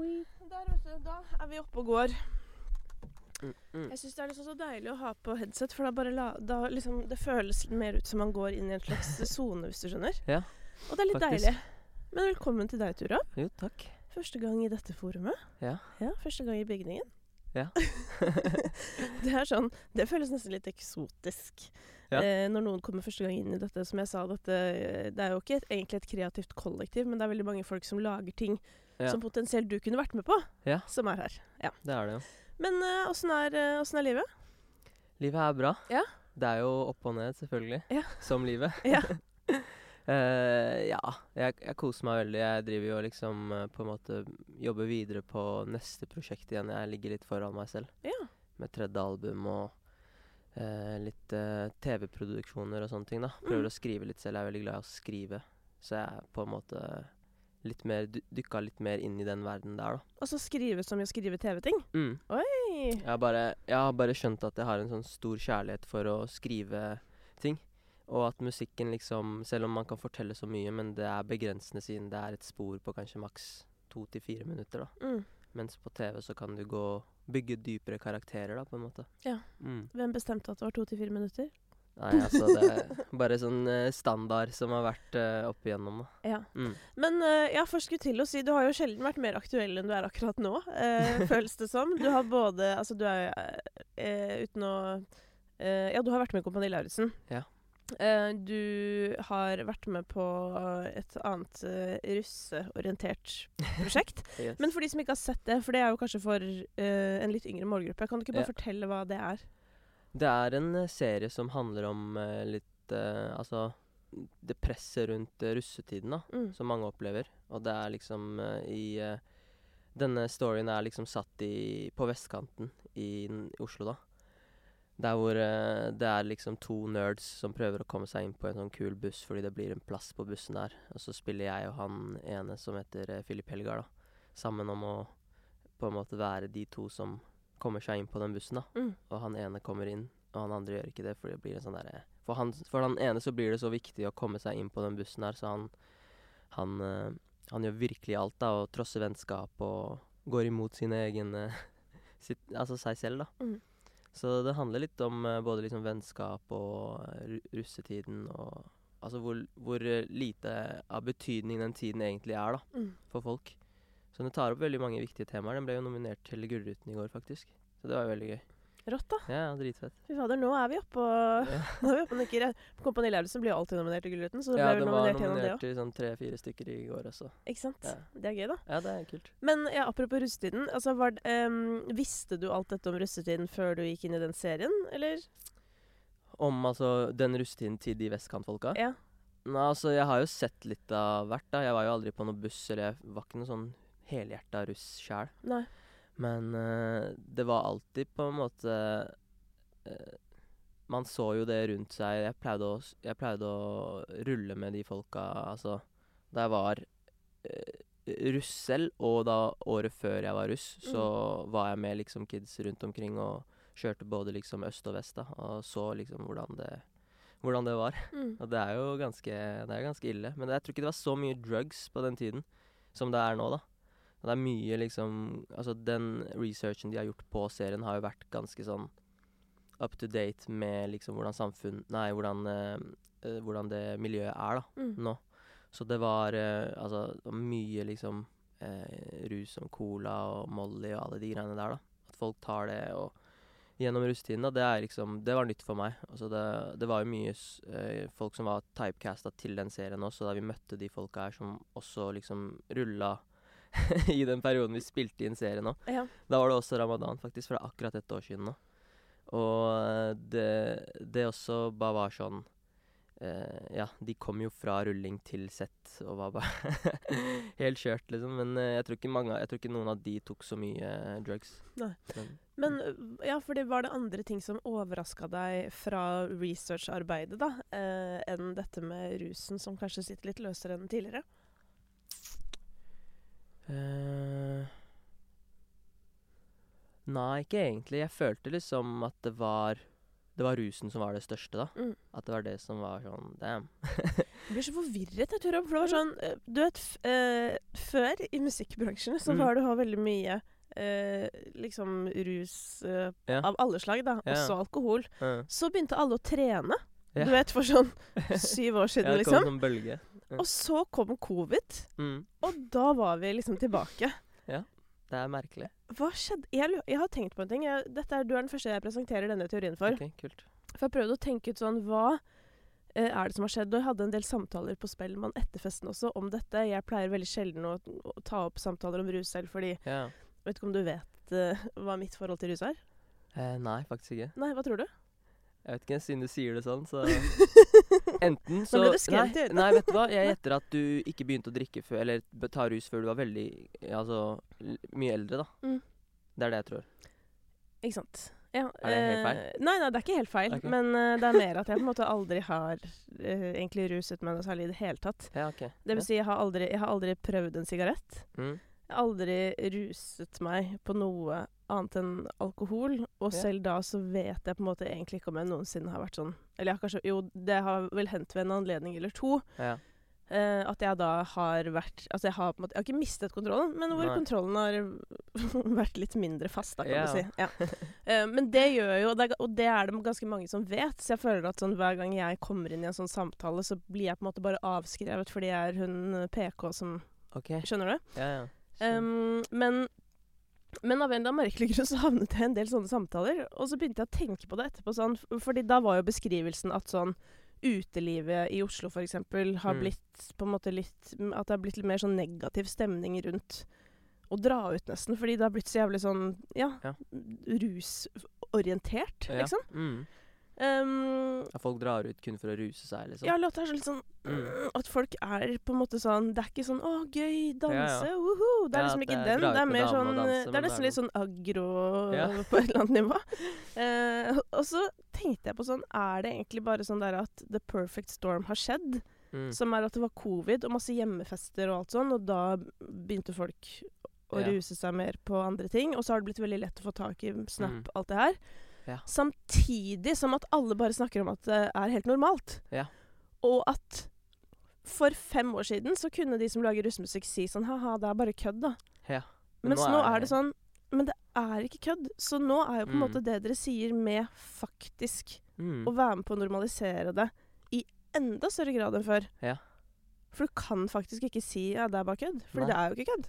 Der, vet du. Da er vi oppe og går. Mm, mm. Jeg syns det er liksom så deilig å ha på headset, for da bare la, da liksom, det føles mer ut som man går inn i en slags sone, hvis du skjønner. Ja, Og det er litt faktisk. deilig. Men velkommen til deg, Tura. Jo, takk. Første gang i dette forumet. Ja. Ja, Første gang i bygningen. Ja. det er sånn Det føles nesten litt eksotisk. Ja. Eh, når noen kommer første gang inn i dette, som jeg sa, dette, det er jo ikke et, egentlig et kreativt kollektiv, men det er veldig mange folk som lager ting Ja. som potensielt du kunne vært med på, Ja. som er her. Ja. Det er det jo. Men åssen uh, er, uh, er livet? Livet er bra. Ja. Det er jo opp og ned, selvfølgelig. Ja. Som livet. Ja. uh, ja, jeg, jeg koser meg veldig. Jeg driver jo liksom eh, på en måte jobber videre på neste prosjekt igjen. Jeg ligger litt foran meg selv Ja. med tredje album og eh, litt eh, TV-produksjoner og sånne ting. da. Prøver Mm. å skrive litt selv. Jeg er veldig glad i å skrive. Så jeg er på en måte litt mer dy- dykka litt mer inn i den verden der, da. Og så skrive som i å skrive TV-ting. Mm. Oi! Jeg har, bare, jeg har bare skjønt at jeg har en sånn stor kjærlighet for å skrive ting. Og at musikken liksom Selv om man kan fortelle så mye, men det er begrensende siden det er et spor på kanskje maks to til fire minutter. da. Mm. Mens på TV så kan du gå bygge dypere karakterer, da, på en måte. Ja. Mm. Hvem bestemte at det var to til fire minutter? Nei, altså det er bare sånn eh, standard som har vært uh, opp igjennom, da. Ja. Mm. Men uh, jeg først skulle til å si, du har jo sjelden vært mer aktuell enn du er akkurat nå, uh, føles det som. Du har både Altså, du er uh, uten å eh, Ja, du har vært med i Kompani Lauritzen. Ja. Eh, du har vært med på et annet russeorientert prosjekt. Yes. Men for de som ikke har sett det, for det er jo kanskje for eh, en litt yngre målgruppe, kan du ikke bare Ja. fortelle hva det er? Det er en eh, serie som handler om eh, litt eh, Altså det presset rundt eh, russetiden, da. Mm. som mange opplever. Og det er liksom eh, i eh, Denne storyen er liksom satt i, på vestkanten i, n- Oslo, da. Der hvor eh, det er liksom to nerds som prøver å komme seg inn på en sånn kul buss fordi det blir en plass på bussen der. Og så spiller jeg og han ene som heter eh, Philip Helgar, da. Sammen om å på en måte være de to som kommer seg inn på den bussen, da. Mm. Og han ene kommer inn, og han andre gjør ikke det, for det blir en sånn derre for, han- for han ene så blir det så viktig å komme seg inn på den bussen her, så han han, eh, han gjør virkelig alt, da, og trosser vennskap og går imot sine egne sitt, Altså seg selv, da. Mm. Så det handler litt om eh, både liksom vennskap og eh, russetiden og Altså hvor, hvor lite av betydning den tiden egentlig er, da, Mm. for folk. Så den tar opp veldig mange viktige temaer. Den ble jo nominert til Gullruten i går, faktisk. Så det var jo veldig gøy. Rått, da. Ja, ja, dritfett. Fy fader, nå er vi oppe og Ja. Nå er vi oppe og nikker. Kompani Lauritzen blir jo alltid nominert til Gullruten, så det Ja, ble var nominert gjennom det nominert til sånn tre-fire stykker i går også. Ikke sant? Ja. Det er gøy, da. Ja, det er kult. Men ja, apropos russetiden. Altså, var, det, ehm, visste du alt dette om russetiden før du gikk inn i den serien, eller? Om altså den russetiden til de vestkantfolka? Ja. Nei, altså jeg har jo sett litt av hvert, da. Jeg var jo aldri på noen buss, eller jeg var ikke noe sånn helhjerta russ sjæl. Men uh, det var alltid på en måte uh, Man så jo det rundt seg. Jeg pleide, å, jeg pleide å rulle med de folka, altså Da jeg var uh, russ selv, og da året før jeg var russ, så var jeg med liksom kids rundt omkring og kjørte både liksom øst og vest, da, og så liksom hvordan det hvordan det var. Mm. Og det er jo ganske, det er ganske ille. Men jeg tror ikke det var så mye drugs på den tiden som det er nå, da. Og det er mye liksom Altså, den researchen de har gjort på serien, har jo vært ganske sånn up to date med liksom hvordan samfunn Nei, hvordan, eh, eh, hvordan det miljøet er, da, Mm. nå. Så det var eh, altså mye liksom eh, rus som cola og Molly og alle de greiene der, da. At folk tar det og gjennom russetiden, da, det er liksom Det var nytt for meg. Altså det, det var jo mye eh, folk som var typecasta til den serien også, da vi møtte de folka her som også liksom rulla i den perioden vi spilte inn serien òg. Ja. Da var det også ramadan, faktisk, for det er akkurat et år siden nå. Og eh, det, det også bare var sånn eh, Ja, de kom jo fra rulling til sett og var bare helt kjørt, liksom. Men eh, jeg, tror ikke mange, jeg tror ikke noen av de tok så mye eh, drugs. Nei. Men, Men ja, det var det andre ting som overraska deg fra researcharbeidet, da, eh, enn dette med rusen som kanskje sitter litt løsere enn tidligere? Eh, nei, ikke egentlig. Jeg følte liksom at det var Det var rusen som var det største, da. Mm. At det var det som var sånn Damn. Jeg blir så forvirret, jeg Turab. For det var sånn eh, Du vet, eh, før i musikkbransjen så Mm. var det jo veldig mye uh, liksom rus uh, Ja. av alle slag, da. Ja. Også alkohol. Ja. Så begynte alle å trene. Ja. Du vet, for sånn syv år Ja, siden, det kom liksom. som bølge. Ja. Og så kom covid, Mm. og da var vi liksom tilbake. Ja. Det er merkelig. Hva skjedde? Jeg, jeg har tenkt på en ting. Jeg, dette er, du er den første jeg presenterer denne teorien for. Ok, kult. For jeg prøvde å tenke ut sånn Hva eh, er det som har skjedd? Og jeg hadde en del samtaler på Spellemann etter festen også om dette. Jeg pleier veldig sjelden å, å ta opp samtaler om rus selv, fordi Ja. Vet ikke om du vet eh, hva mitt forhold til rus er? Eh, nei, faktisk ikke. Nei, hva tror du? Jeg vet ikke, siden du sier det sånn, så Enten så ble du skremt i nei, øynene. nei, vet du hva? Jeg gjetter at du ikke begynte å drikke før Eller ta rus før du var veldig Altså mye eldre, da. Mm. Det er det jeg tror. Ikke sant. Ja, Er det helt feil? eh, nei, nei, det er ikke helt feil. Okay. Men uh, det er mer at jeg på en måte aldri har uh, egentlig ruset meg noe særlig i det hele tatt. Ja, ok. Det vil si, jeg har aldri, jeg har aldri prøvd en sigarett. Mm. Jeg har aldri ruset meg på noe annet enn alkohol. Og selv da så vet jeg på en måte egentlig ikke om jeg noensinne har vært sånn Eller jeg har kanskje Jo, det har vel hendt ved en anledning eller to. Ja. eh, at jeg da har vært Altså jeg har på en måte Jeg har ikke mistet kontrollen, men hvor Nei. kontrollen har vært litt mindre fast, da, kan Ja. du si. Ja. Eh, men det gjør jo det er, Og det er det ganske mange som vet. Så jeg føler at sånn hver gang jeg kommer inn i en sånn samtale, så blir jeg på en måte bare avskrevet fordi jeg er hun PK som okay. Skjønner du? Ja, ja. Um, men, men av en eller annen merkelig grunn så havnet jeg i en del sånne samtaler. Og så begynte jeg å tenke på det etterpå. Sånn, fordi da var jo beskrivelsen at sånn utelivet i Oslo f.eks. har Mm. blitt på en måte litt At det har blitt litt mer sånn negativ stemning rundt å dra ut, nesten. Fordi det har blitt så jævlig sånn ja, Ja. rusorientert, ja. liksom. Mm. Um, at folk drar ut kun for å ruse seg, liksom. ja, låta er litt sånn Mm. At folk er på en måte sånn Det er ikke sånn 'Å, gøy, danse, Ja, ja. woho!' Det er Ja, liksom ikke det den. Det er mer sånn danse, Det er nesten litt sånn aggro på et eller annet nivå. uh, og så tenkte jeg på sånn Er det egentlig bare sånn der at the perfect storm har skjedd? Mm. Som er at det var covid og masse hjemmefester og alt sånn, og da begynte folk å ruse seg mer på andre ting. Og så har det blitt veldig lett å få tak i Snap, Mm. alt det her. Ja. Samtidig som at alle bare snakker om at det er helt normalt. Ja. Og at for fem år siden så kunne de som lager russemusikk si sånn ha-ha, det er bare kødd, da. Ja. Men Mens nå er er det- det sånn Men det er ikke kødd. Så nå er jo på en Mm. måte det dere sier med faktisk Mm. å være med på å normalisere det i enda større grad enn før. Ja. For du kan faktisk ikke si ja, det er bare kødd. For det er jo ikke kødd.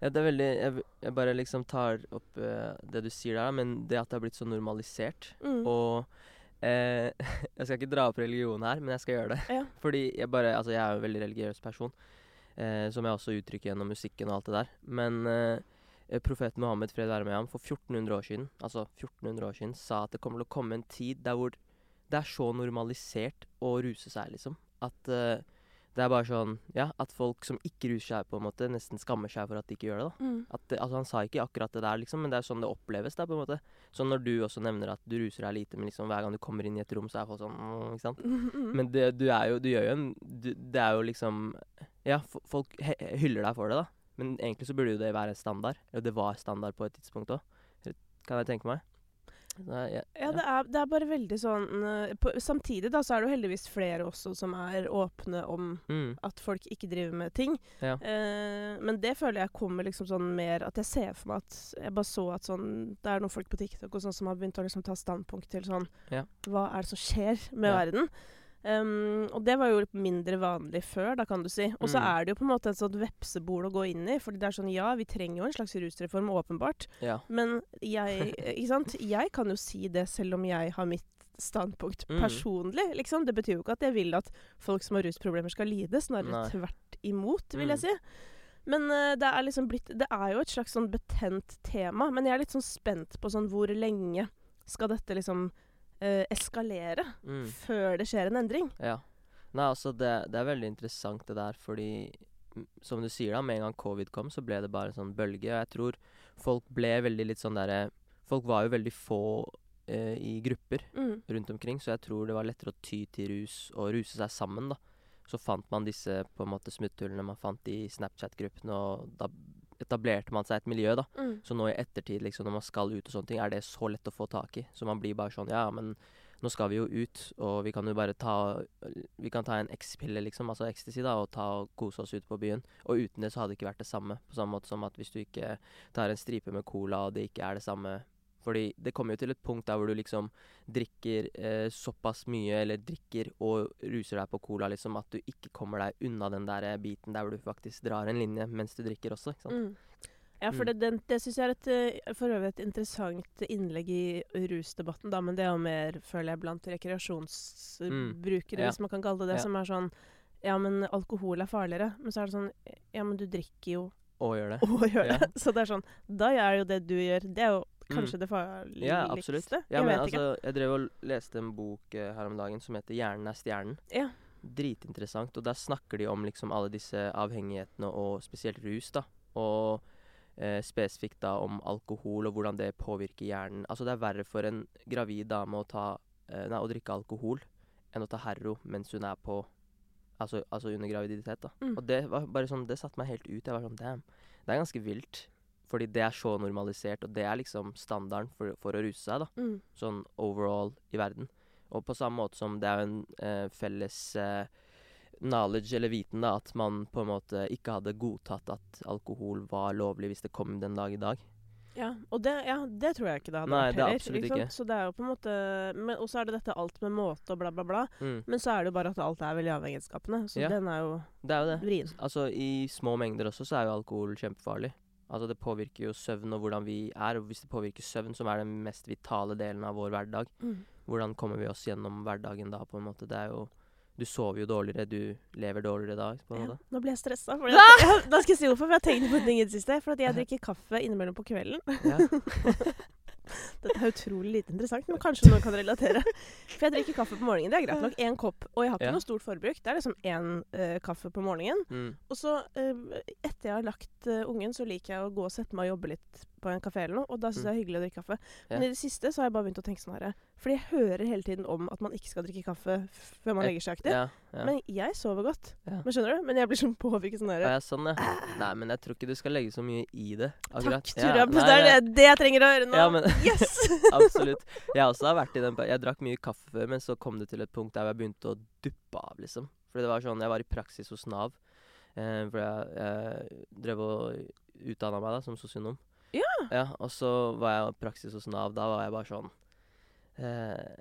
Ja, det er veldig Jeg, jeg bare liksom tar opp uh, det du sier der, men det at det har blitt så normalisert Mm. Og eh, Jeg skal ikke dra opp religion her, men jeg skal gjøre det. Ja. Fordi jeg bare Altså, jeg er jo en veldig religiøs person, eh, som jeg også uttrykker gjennom musikken og alt det der. Men eh, profeten Mohammed, fred være med ham, for 1400 år siden, altså 1400 år siden, sa at det kommer til å komme en tid der hvor det er så normalisert å ruse seg, liksom. At eh, det er bare sånn Ja, at folk som ikke ruser seg, på en måte, nesten skammer seg for at de ikke gjør det, da. Mm. At altså Han sa ikke akkurat det der, liksom, men det er sånn det oppleves. da, på en måte. Sånn når du også nevner at du ruser deg lite, men liksom hver gang du kommer inn i et rom, så er folk sånn mm, ikke sant? Mm. Men det, du er jo Du gjør jo en du, Det er jo liksom Ja, folk hyller deg for det, da. Men egentlig så burde jo det være standard. Eller det var standard på et tidspunkt òg. Kan jeg tenke meg. Så, ja, Ja, det er, det er bare veldig sånn eh, på, Samtidig da, så er det jo heldigvis flere også som er åpne om Mm, at folk ikke driver med ting. Ja. Eh, men det føler jeg kommer liksom sånn mer At jeg ser for meg at Jeg bare så at sånn Det er noen folk på TikTok og sånn som har begynt å liksom ta standpunkt til sånn Ja. Hva er det som skjer med verden? Um, og det var jo litt mindre vanlig før, da kan du si. Og så Mm. er det jo på en måte et sånt vepsebol å gå inn i. Fordi det er sånn Ja, vi trenger jo en slags rusreform, åpenbart. ja. Men jeg Ikke sant? Jeg kan jo si det selv om jeg har mitt standpunkt Mm. personlig, liksom. Det betyr jo ikke at jeg vil at folk som har rusproblemer skal lide. Snarere Nei. tvert imot, vil Mm. jeg si. Men uh, det er liksom blitt Det er jo et slags sånn betent tema. Men jeg er litt sånn spent på sånn hvor lenge skal dette liksom eh, eskalere Mm. før det skjer en endring? Ja. Nei, altså det, det er veldig interessant det der, fordi som du sier da, med en gang covid kom, så ble det bare en sånn bølge. Og jeg tror folk ble veldig litt sånn derre Folk var jo veldig få eh, i grupper Mm. rundt omkring, så jeg tror det var lettere å ty til rus og ruse seg sammen, da. Så fant man disse på en måte smutthullene man fant i Snapchat-gruppene, og da etablerte man seg et miljø, da. Mm. Så nå i ettertid, liksom, når man skal ut og sånne ting, er det så lett å få tak i. Så man blir bare sånn Ja, men nå skal vi jo ut, og vi kan jo bare ta Vi kan ta en X-pille, liksom, altså ecstasy, da, og ta og kose oss ute på byen. Og uten det så hadde det ikke vært det samme. På samme måte som at hvis du ikke tar en stripe med cola, og det ikke er det samme Fordi det kommer jo til et punkt der hvor du liksom drikker eh, såpass mye, eller drikker og ruser deg på cola, liksom, at du ikke kommer deg unna den der eh, biten der hvor du faktisk drar en linje mens du drikker også, ikke sant. Mm. Ja, for Mm. det, den, det syns jeg er et, eh, for øvrig et interessant innlegg i rusdebatten, da, men det er jo mer, føler jeg, blant rekreasjonsbrukere, Mm. Ja. hvis man kan kalle det det, Ja. som er sånn Ja, men alkohol er farligere. Men så er det sånn Ja, men du drikker jo Og gjør det. og gjør Ja. det. Så det er sånn Da er jo det du gjør, det er jo Mm. kanskje det farligste. Ja, absolutt. Ja, jeg men vet ikke. altså, jeg drev og leste en bok uh, her om dagen som heter 'Hjernen er stjernen'. Ja. Dritinteressant. Og der snakker de om liksom alle disse avhengighetene, og spesielt rus, da. Og eh, spesifikt da om alkohol, og hvordan det påvirker hjernen. Altså, det er verre for en gravid dame å, ta, eh, nei, å drikke alkohol enn å ta Herro mens hun er på Altså, altså under graviditet, da. Mm. Og det var bare sånn Det satte meg helt ut. Jeg var sånn Damn. Det er ganske vilt. Fordi det er så normalisert, og det er liksom standarden for, for å ruse seg, da Mm. sånn overall i verden. Og på samme måte som det er en eh, felles eh, knowledge eller viten da, at man på en måte ikke hadde godtatt at alkohol var lovlig hvis det kom den dag i dag. Ja, og det, ja, det tror jeg ikke det hadde Nei, vært det er absolutt ikke. Så det er jo på en måte men, Og så er det dette alt med måte og bla, bla, bla. Mm. Men så er det jo bare at alt er veldig avhengighetsskapende. Så Ja. den er jo Det er jo det. vrien. Altså I små mengder også så er jo alkohol kjempefarlig. Altså Det påvirker jo søvn og hvordan vi er. Og hvis det påvirker søvn, som er den mest vitale delen av vår hverdag, Mm. hvordan kommer vi oss gjennom hverdagen da, på en måte? Det er jo Du sover jo dårligere, du lever dårligere da, på en Ja, nå ble jeg stressa. fordi Ja, da skal jeg si hvorfor. For jeg har tenkt på ting i det siste. For at jeg drikker kaffe innimellom på kvelden. Ja. Dette er utrolig lite interessant, men kanskje noen kan relatere. For jeg drikker kaffe på morgenen. Det er greit nok. Én kopp. Og jeg har ikke Ja. noe stort forbruk. Det er liksom én uh, kaffe på morgenen. Mm. Og så, uh, etter jeg har lagt uh, ungen, så liker jeg å gå og sette meg og jobbe litt på en kafé eller noe. Og da syns jeg det er hyggelig å drikke kaffe. Men i det siste så har jeg bare begynt å tenke sånn herre Fordi jeg hører hele tiden om at man ikke skal drikke kaffe før man legger seg aktiv. Ja, ja. Men jeg sover godt. Ja. Men skjønner du? Men jeg blir sånn påvirket sånn herre ja, sånn, ja. Nei, men jeg tror ikke du skal legge så mye i det. Takk, Ja, nei, det er det, det jeg trenger å høre nå. Men Yes! absolutt. Jeg også har vært i den Jeg drakk mye kaffe før, men så kom det til et punkt der jeg begynte å duppe av, liksom. For det var sånn Jeg var i praksis hos Nav. Eh, for jeg, jeg drev og utdanna meg da som sosionom. Ja. ja. Og så var jeg i praksis hos Nav. Da var jeg bare sånn eh,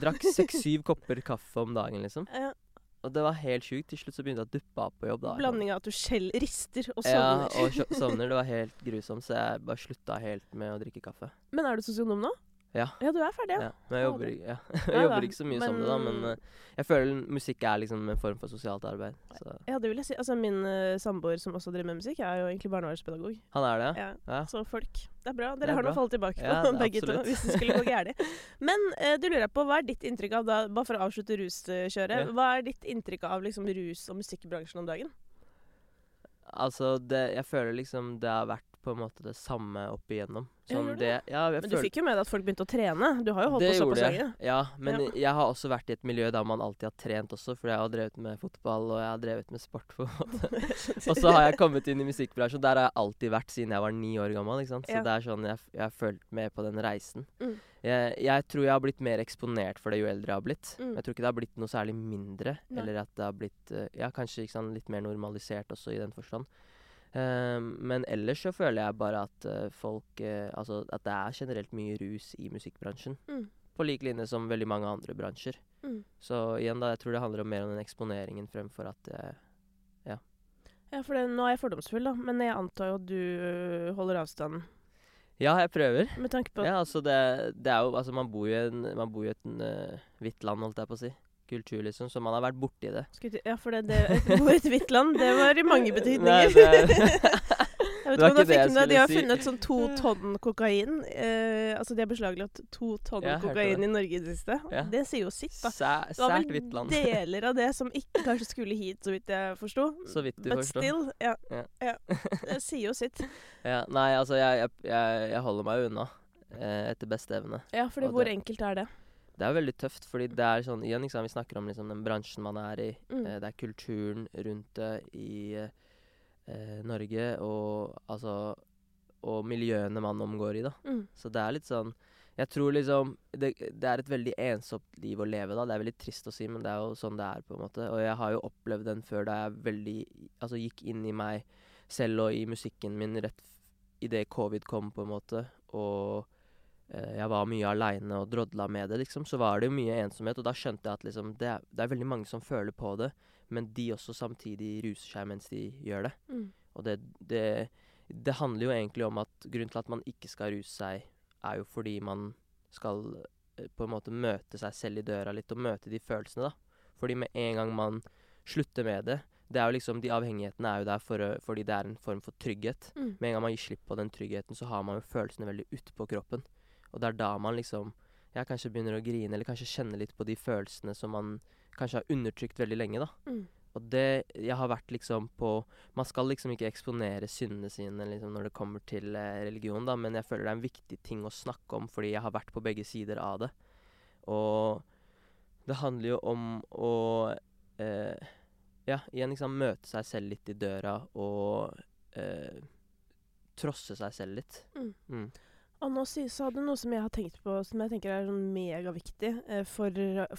Drakk seks-syv kopper kaffe om dagen, liksom. Ja, Og det var helt sjukt. Til slutt så begynte jeg å duppe av på jobb. da. blanding av at du skjell, rister og Ja, og sovner. Det var helt grusomt, så jeg bare slutta helt med å drikke kaffe. Men er du sosionom nå? Ja. Ja, du er ferdig, Ja. Men jeg jobber, ja. Jeg jobber ikke så mye som det, da, men men- eh, jeg føler musikk er liksom en form for sosialt arbeid. Så. Ja, det vil jeg si. Altså, min uh, samboer som også driver med musikk, er jo egentlig barnevernspedagog. Han er det, Ja. ja? Så folk Det er bra. Dere er har noe å falle tilbake på, begge to, hvis det skulle gå gærent. Men uh, du lurer på, hva er ditt inntrykk av da, bare for å avslutte ruskjøret, hva er ditt inntrykk av liksom rus- og musikkbransjen om dagen? Altså, det, jeg føler liksom det har vært på en måte det samme opp igjennom. Sånn det, ja, Men du fikk jo med deg at folk begynte å trene. Du har jo holdt det på såpass lenge. Ja, men Ja. jeg har også vært i et miljø der man alltid har trent også, for jeg har drevet med fotball, og jeg har drevet med sport på en måte. Og så har jeg kommet inn i musikkbransjen, der har jeg alltid vært siden jeg var ni år gammel. ikke sant? Så Ja. det er sånn jeg, jeg har fulgt med på den reisen. Mm. Jeg, jeg tror jeg har blitt mer eksponert for det jo eldre jeg har blitt. Mm. Jeg tror ikke det har blitt noe særlig mindre, Nei. eller at det har blitt eh, Ja, kanskje sant, litt mer normalisert også i den forstand. Eh, men ellers så føler jeg bare at eh, folk eh, Altså at det er generelt mye rus i musikkbransjen. Mm. På lik linje som veldig mange andre bransjer. Mm. Så igjen, da, jeg tror det handler om mer om den eksponeringen fremfor at Ja. Ja, for det, nå er jeg fordomsfull, da, men jeg antar jo at du holder avstanden. Ja, jeg prøver. med tanke på Ja, altså det, det er jo Altså, man bor jo i et uh, hvitt land, holdt jeg på å si. Kultur, liksom. Så man har vært borti det. Ja, for det, det å bo i et hvitt land, det var i mange Nei, betydninger. det- Jeg vet ikke om du det fikk jeg med De har si. funnet sånn to tonn kokain. Eh, altså De har beslaglagt to tonn ja, kokain i Norge i det siste. Ja. Det sier jo sitt, da. Sæ, Det var vel deler av det som ikke kanskje skulle hit, så vidt jeg forsto. Så vidt du But forstår. still, ja. Ja. ja. Det sier jo sitt. Ja, nei, altså, jeg, jeg, jeg, jeg holder meg unna. Eh, etter beste evne. Ja, for hvor det- enkelt er det? Det er jo veldig tøft, fordi det er sånn Igjen, liksom, vi snakker om liksom den bransjen man er i. Mm. Eh, det er kulturen rundt det i eh, Norge, og altså Og miljøene man omgår i, da. Mm. Så det er litt sånn Jeg tror liksom det, det er et veldig ensomt liv å leve, da. Det er veldig trist å si, men det er jo sånn det er, på en måte. Og jeg har jo opplevd den før da jeg veldig Altså gikk inn i meg selv og i musikken min rett idet covid kom, på en måte. Og jeg var mye aleine og drodla med det, liksom. Så var det jo mye ensomhet, og da skjønte jeg at liksom det er, det er veldig mange som føler på det, men de også samtidig ruser seg mens de gjør det. Mm. Og det, det, det handler jo egentlig om at grunnen til at man ikke skal ruse seg, er jo fordi man skal eh, på en måte møte seg selv i døra litt, og møte de følelsene, da. Fordi med en gang man slutter med det det er jo liksom, De avhengighetene er jo der for, fordi det er en form for trygghet. Mm. Med en gang man gir slipp på den tryggheten, så har man jo følelsene veldig utpå kroppen. Og det er da man liksom ja, kanskje begynner å grine, eller kanskje kjenne litt på de følelsene som man kanskje har undertrykt veldig lenge, da. Mm. Og det Jeg har vært liksom på Man skal liksom ikke eksponere syndene sine liksom når det kommer til eh, religion, da, men jeg føler det er en viktig ting å snakke om, fordi jeg har vært på begge sider av det. Og det handler jo om å eh, Ja, igjen liksom møte seg selv litt i døra og eh, trosse seg selv litt. Mm. Mm. Og nå sa du noe som jeg har tenkt på, som jeg tenker er sånn megaviktig eh, for,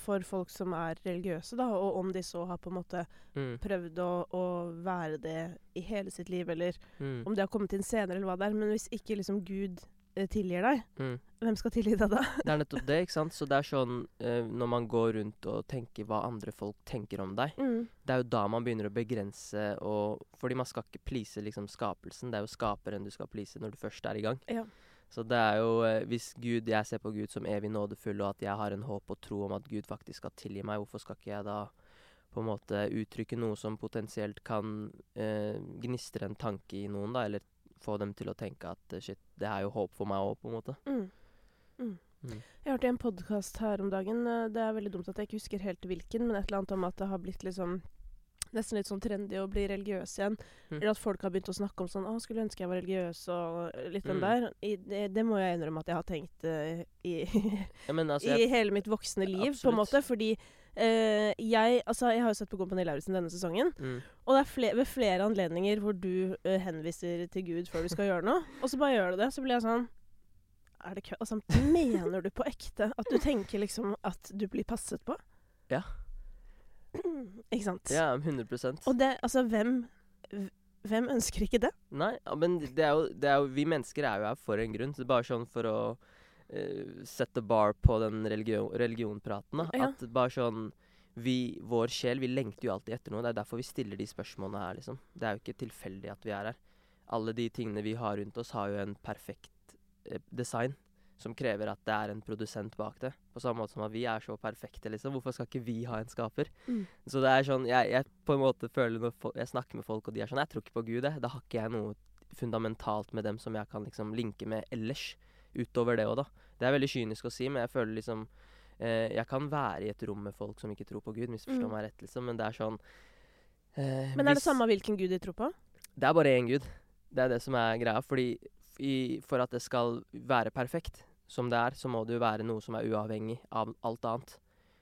for folk som er religiøse, da, og om de så har på en måte Mm. prøvd å, å være det i hele sitt liv, eller Mm. om det har kommet inn senere, eller hva det er. Men hvis ikke liksom Gud eh, tilgir deg, Mm. hvem skal tilgi deg da? Det er nettopp det, ikke sant. Så det er sånn eh, når man går rundt og tenker hva andre folk tenker om deg, Mm. det er jo da man begynner å begrense og Fordi man skal ikke please liksom skapelsen. Det er jo skaperen du skal please når du først er i gang. Ja. Så det er jo eh, Hvis Gud Jeg ser på Gud som evig nådefull, og at jeg har en håp og tro om at Gud faktisk skal tilgi meg, hvorfor skal ikke jeg da på en måte uttrykke noe som potensielt kan eh, gnistre en tanke i noen, da, eller få dem til å tenke at eh, shit, det er jo håp for meg òg, på en måte. Mm. Mm. Mm. Jeg hørte en podkast her om dagen. eh, Det er veldig dumt at jeg ikke husker helt hvilken, men et eller annet om at det har blitt liksom Nesten litt sånn trendy å bli religiøs igjen. Mm. Eller at folk har begynt å snakke om sånn 'Å, skulle ønske jeg var religiøs', og litt den Mm. der. I, det, det må jeg innrømme at jeg har tenkt uh, i, Ja, altså, i jeg, hele mitt voksne liv, på en Absolutt. måte. Fordi uh, jeg Altså, jeg har jo sett på Kompani Lauritzen denne sesongen. mm, Og det er fle ved flere anledninger hvor du uh, henviser til Gud før du skal gjøre noe, og så bare gjør du det. Så blir jeg sånn Er det kø? Altså, mener du på ekte at du tenker liksom at du blir passet på? Ja. Ikke sant? ja, 100% Og det Altså, hvem Hvem ønsker ikke det? Nei, men det er, jo, det er jo Vi mennesker er jo her for en grunn. Så det er bare sånn for å uh, sette bar på den religion, religionpraten. Da. Ja. At bare sånn vi, Vår sjel vi lengter jo alltid etter noe. Det er derfor vi stiller de spørsmålene her. liksom. Det er jo ikke tilfeldig at vi er her. Alle de tingene vi har rundt oss, har jo en perfekt eh, design. Som krever at det er en produsent bak det. På samme måte som at vi er så perfekte. liksom. Hvorfor skal ikke vi ha en skaper? Mm. Så det er sånn, jeg, jeg på en måte føler når jeg snakker med folk, og de er sånn Jeg tror ikke på Gud, jeg. Da har ikke jeg noe fundamentalt med dem som jeg kan liksom linke med ellers. Utover det òg, da. Det er veldig kynisk å si, men jeg føler liksom eh, Jeg kan være i et rom med folk som ikke tror på Gud, misforstå Mm. meg rett, liksom, men det er sånn eh, Men er det hvis- samme hvilken gud de tror på? Det er bare én Gud. Det er det som er greia. Fordi i, for at det skal være perfekt, som det er, så må det jo være noe som er uavhengig av alt annet.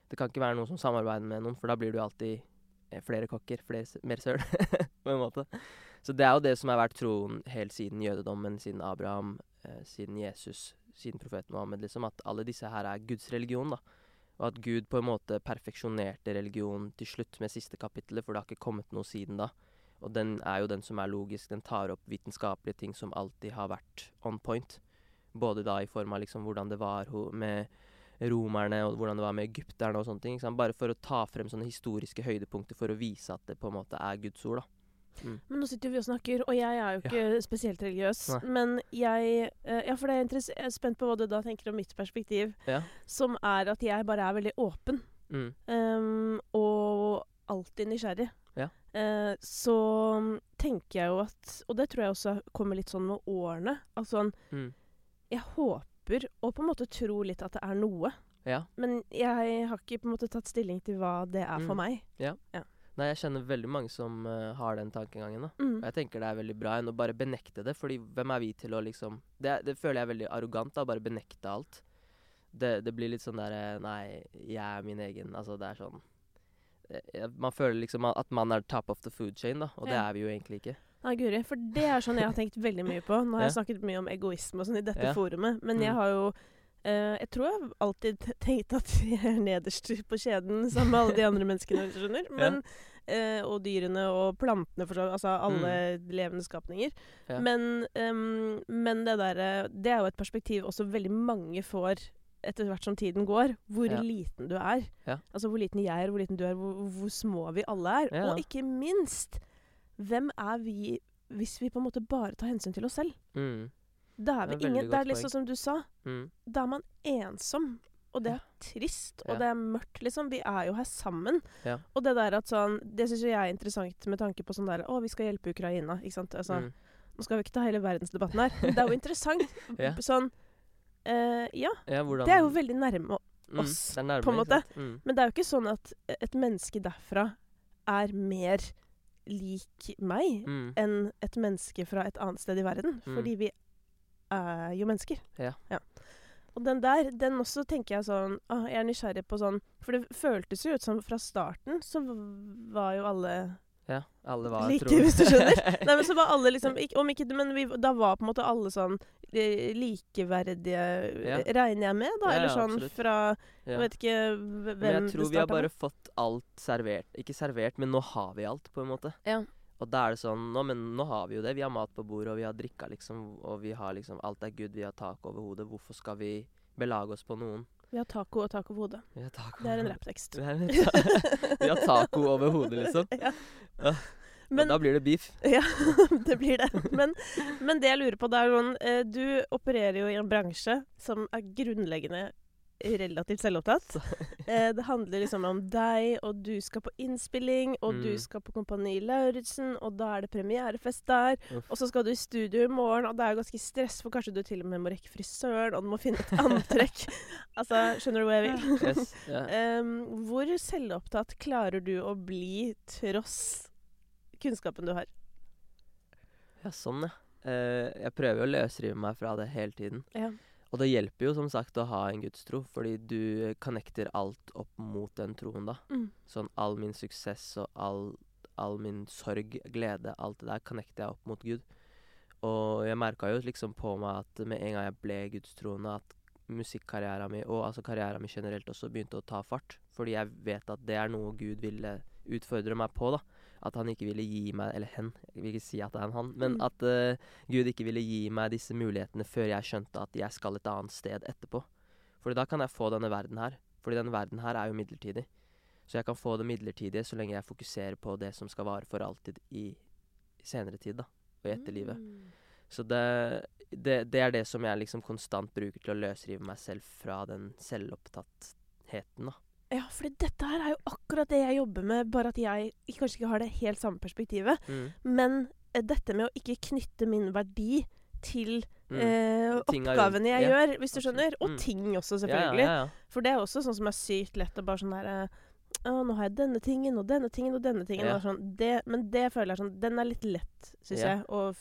Det kan ikke være noe som samarbeider med noen, for da blir du alltid eh, flere kokker, flere, mer søl, på en måte. Så det er jo det som har vært troen helt siden jødedommen, siden Abraham, eh, siden Jesus, siden profeten Mohammed, liksom, at alle disse her er Guds religion, da. Og at Gud på en måte perfeksjonerte religion til slutt med siste kapittelet, for det har ikke kommet noe siden da. Og den er jo den som er logisk. Den tar opp vitenskapelige ting som alltid har vært on point. Både da i form av liksom hvordan det var med romerne, og hvordan det var med egypterne og sånne ting. liksom. Bare for å ta frem sånne historiske høydepunkter for å vise at det på en måte er Guds ord, da. Men nå sitter vi og snakker, og jeg er jo ikke spesielt religiøs. Nei. Men jeg eh, Ja, for det jeg er spent på hva du da tenker om mitt perspektiv, Ja. som er at jeg bare er veldig åpen. Mm. Um, og alltid nysgjerrig. Ja. Eh, så mm, tenker jeg jo at Og det tror jeg også kommer litt sånn med årene. At sånn Mm. Jeg håper, og på en måte tror litt at det er noe. Ja. Men jeg har ikke på en måte tatt stilling til hva det er for Mm. meg. Nei, jeg kjenner veldig mange som uh, har den tankegangen, da. Mm. Og jeg tenker det er veldig bra enn å bare benekte det, fordi hvem er vi til å liksom Det, det føler jeg er veldig arrogant, da, bare benekte alt. Det, det blir litt sånn derre Nei, jeg er min egen Altså, det er sånn eh, Man føler liksom at man er top of the food chain, da, og det er vi jo egentlig ikke. Nei, Guri, for det er sånn jeg har tenkt veldig mye på. Nå har jeg snakket mye om egoisme og sånn i dette Ja. forumet, men Mm. jeg har jo Eh, jeg tror jeg alltid tenkte at jeg er nederst på kjeden sammen med alle de andre menneskene, hvis du skjønner. Men, eh, og dyrene og plantene, for så vidt. Altså alle levende skapninger. Mm. Ja. Men, um, men det derre Det er jo et perspektiv også veldig mange får etter hvert som tiden går. Hvor Ja. liten du er. Ja. Altså hvor liten jeg er, hvor liten du er, hvor, hvor små vi alle er. Og ikke minst, hvem er vi hvis vi på en måte bare tar hensyn til oss selv? Mm. Da er Det er ingen Det er liksom som du sa. Mm. Da er man ensom. Og det er trist, og det er mørkt, liksom. Vi er jo her sammen. Ja. Og det der at sånn Det syns jeg er interessant med tanke på sånn der Å, vi skal hjelpe Ukraina, ikke sant. Altså, Mm. Nå skal vi ikke ta hele verdensdebatten her, men det er jo interessant. Ja. Sånn eh, Ja, Ja, det er jo veldig nærme mm, oss, er nærme, på en måte. Mm. Men det er jo ikke sånn at et menneske derfra er mer lik meg Mm. enn et menneske fra et annet sted i verden. Mm. Fordi vi er jo mennesker. Ja. Og den der, den også tenker jeg sånn å, Jeg er nysgjerrig på sånn For det føltes jo ut som fra starten så var jo alle Ja, alle var Like, hvis du skjønner. Nei, men så var alle liksom ikke, Om ikke Men vi, da var på en måte alle sånn likeverdige, Ja. regner jeg med, da? Ja, Eller sånn absolutt. fra. Jeg vet ikke hvem det starta med. jeg tror vi har bare med. fått alt servert. Ikke servert, men nå har vi alt, på en måte. Ja. Og da er det sånn nå, Men nå har vi jo det. Vi har mat på bordet, og vi har drikka, liksom. Og vi har liksom Alt er good, vi har tak over hodet. Hvorfor skal vi belage oss på noen? Vi har taco og taco på hodet. Det er en rapptekst. Vi har taco over hodet, liksom. ja. Men, da blir det beef. Ja, det blir det. Men, men det jeg lurer på, det er sånn Du opererer jo i en bransje som er grunnleggende relativt selvopptatt. Eh, det handler liksom om deg, og du skal på innspilling, og du Mm. skal på Kompani Lauritzen, og da er det premierefest der. Uff. Og så skal du i studio i morgen, og det er ganske stress, for kanskje du til og med må rekke frisøren, og du må finne et antrekk. altså, skjønner du hvor jeg vil? Yes. yeah. um, hvor selvopptatt klarer du å bli tross kunnskapen du har? ja, sånn, ja. Eh, jeg prøver å løsrive meg fra det hele tiden. Ja. Og det hjelper jo som sagt å ha en gudstro, fordi du connecter alt opp mot den troen, da. Mm. Sånn all min suksess og all, all min sorg, glede, alt det der connecter jeg opp mot Gud. Og jeg merka jo liksom på meg at med en gang jeg ble gudstroende, at musikkarrieren min, og altså karrieren min generelt også, begynte å ta fart. Fordi jeg vet at det er noe Gud ville utfordre meg på, da. At han ikke ville gi meg Eller hen, jeg vil ikke si at det er en han, men Mm. at uh, Gud ikke ville gi meg disse mulighetene før jeg skjønte at jeg skal et annet sted etterpå. Fordi da kan jeg få denne verden her. Fordi denne verden her er jo midlertidig. Så jeg kan få det midlertidige så lenge jeg fokuserer på det som skal vare for alltid i senere tid, da. Og i etterlivet. Mm. Så det, det, det er det som jeg liksom konstant bruker til å løsrive meg selv fra den selvopptattheten, da. Ja, for dette her er jo akkurat det jeg jobber med, bare at jeg kanskje ikke har det helt samme perspektivet. Mm. Men eh, dette med å ikke knytte min verdi til Mm. eh, jeg oppgavene jeg gjort. Ja, gjør, hvis du skjønner. Og Mm. ting også, selvfølgelig. ja, ja. For det er også sånn som er sykt lett å bare sånn der eh, Å, nå har jeg denne tingen og denne tingen og denne tingen. Og sånn, det, men det føler jeg sånn Den er litt lett, syns jeg. Å,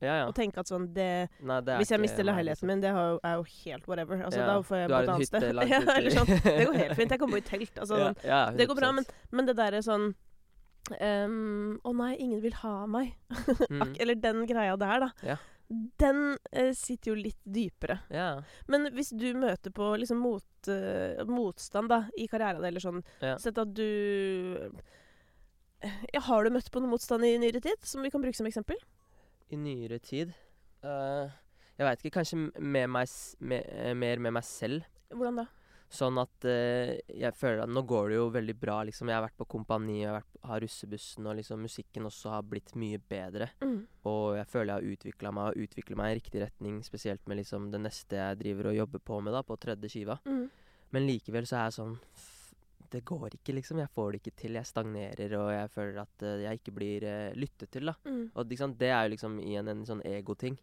ja, ja. å tenke at sånn det Nei, det Hvis jeg mister leiligheten min, det er jo helt whatever. Altså, Ja, Da får jeg du et annet sted. ja, eller sånn. Det går helt fint. Jeg kan bo i telt. Altså, sånn. Det går bra, men, men det derre sånn Um, Å nei, ingen vil ha meg. Mm. Eller den greia der, da. Ja. Den uh, sitter jo litt dypere. Ja. Men hvis du møter på liksom mot, uh, motstand da, i karrieren, eller sånn. Sett at du ja, Har du møtt på noe motstand i nyere tid, som vi kan bruke som eksempel? I nyere tid uh, Jeg veit ikke. Kanskje med meg, med, eh, mer med meg selv. Hvordan da? Sånn at uh, jeg føler at nå går det jo veldig bra. liksom Jeg har vært på Kompani, jeg har, vært, har russebussen, og liksom musikken også har blitt mye bedre. Mm. Og jeg føler jeg har utvikla meg og utvikler meg i riktig retning, spesielt med liksom det neste jeg driver og jobber på med, da, på tredje skiva. Mm. Men likevel så er jeg sånn Det går ikke, liksom. Jeg får det ikke til. Jeg stagnerer, og jeg føler at uh, jeg ikke blir uh, lyttet til, da. Mm. Og liksom, det er jo liksom igjen en sånn egoting.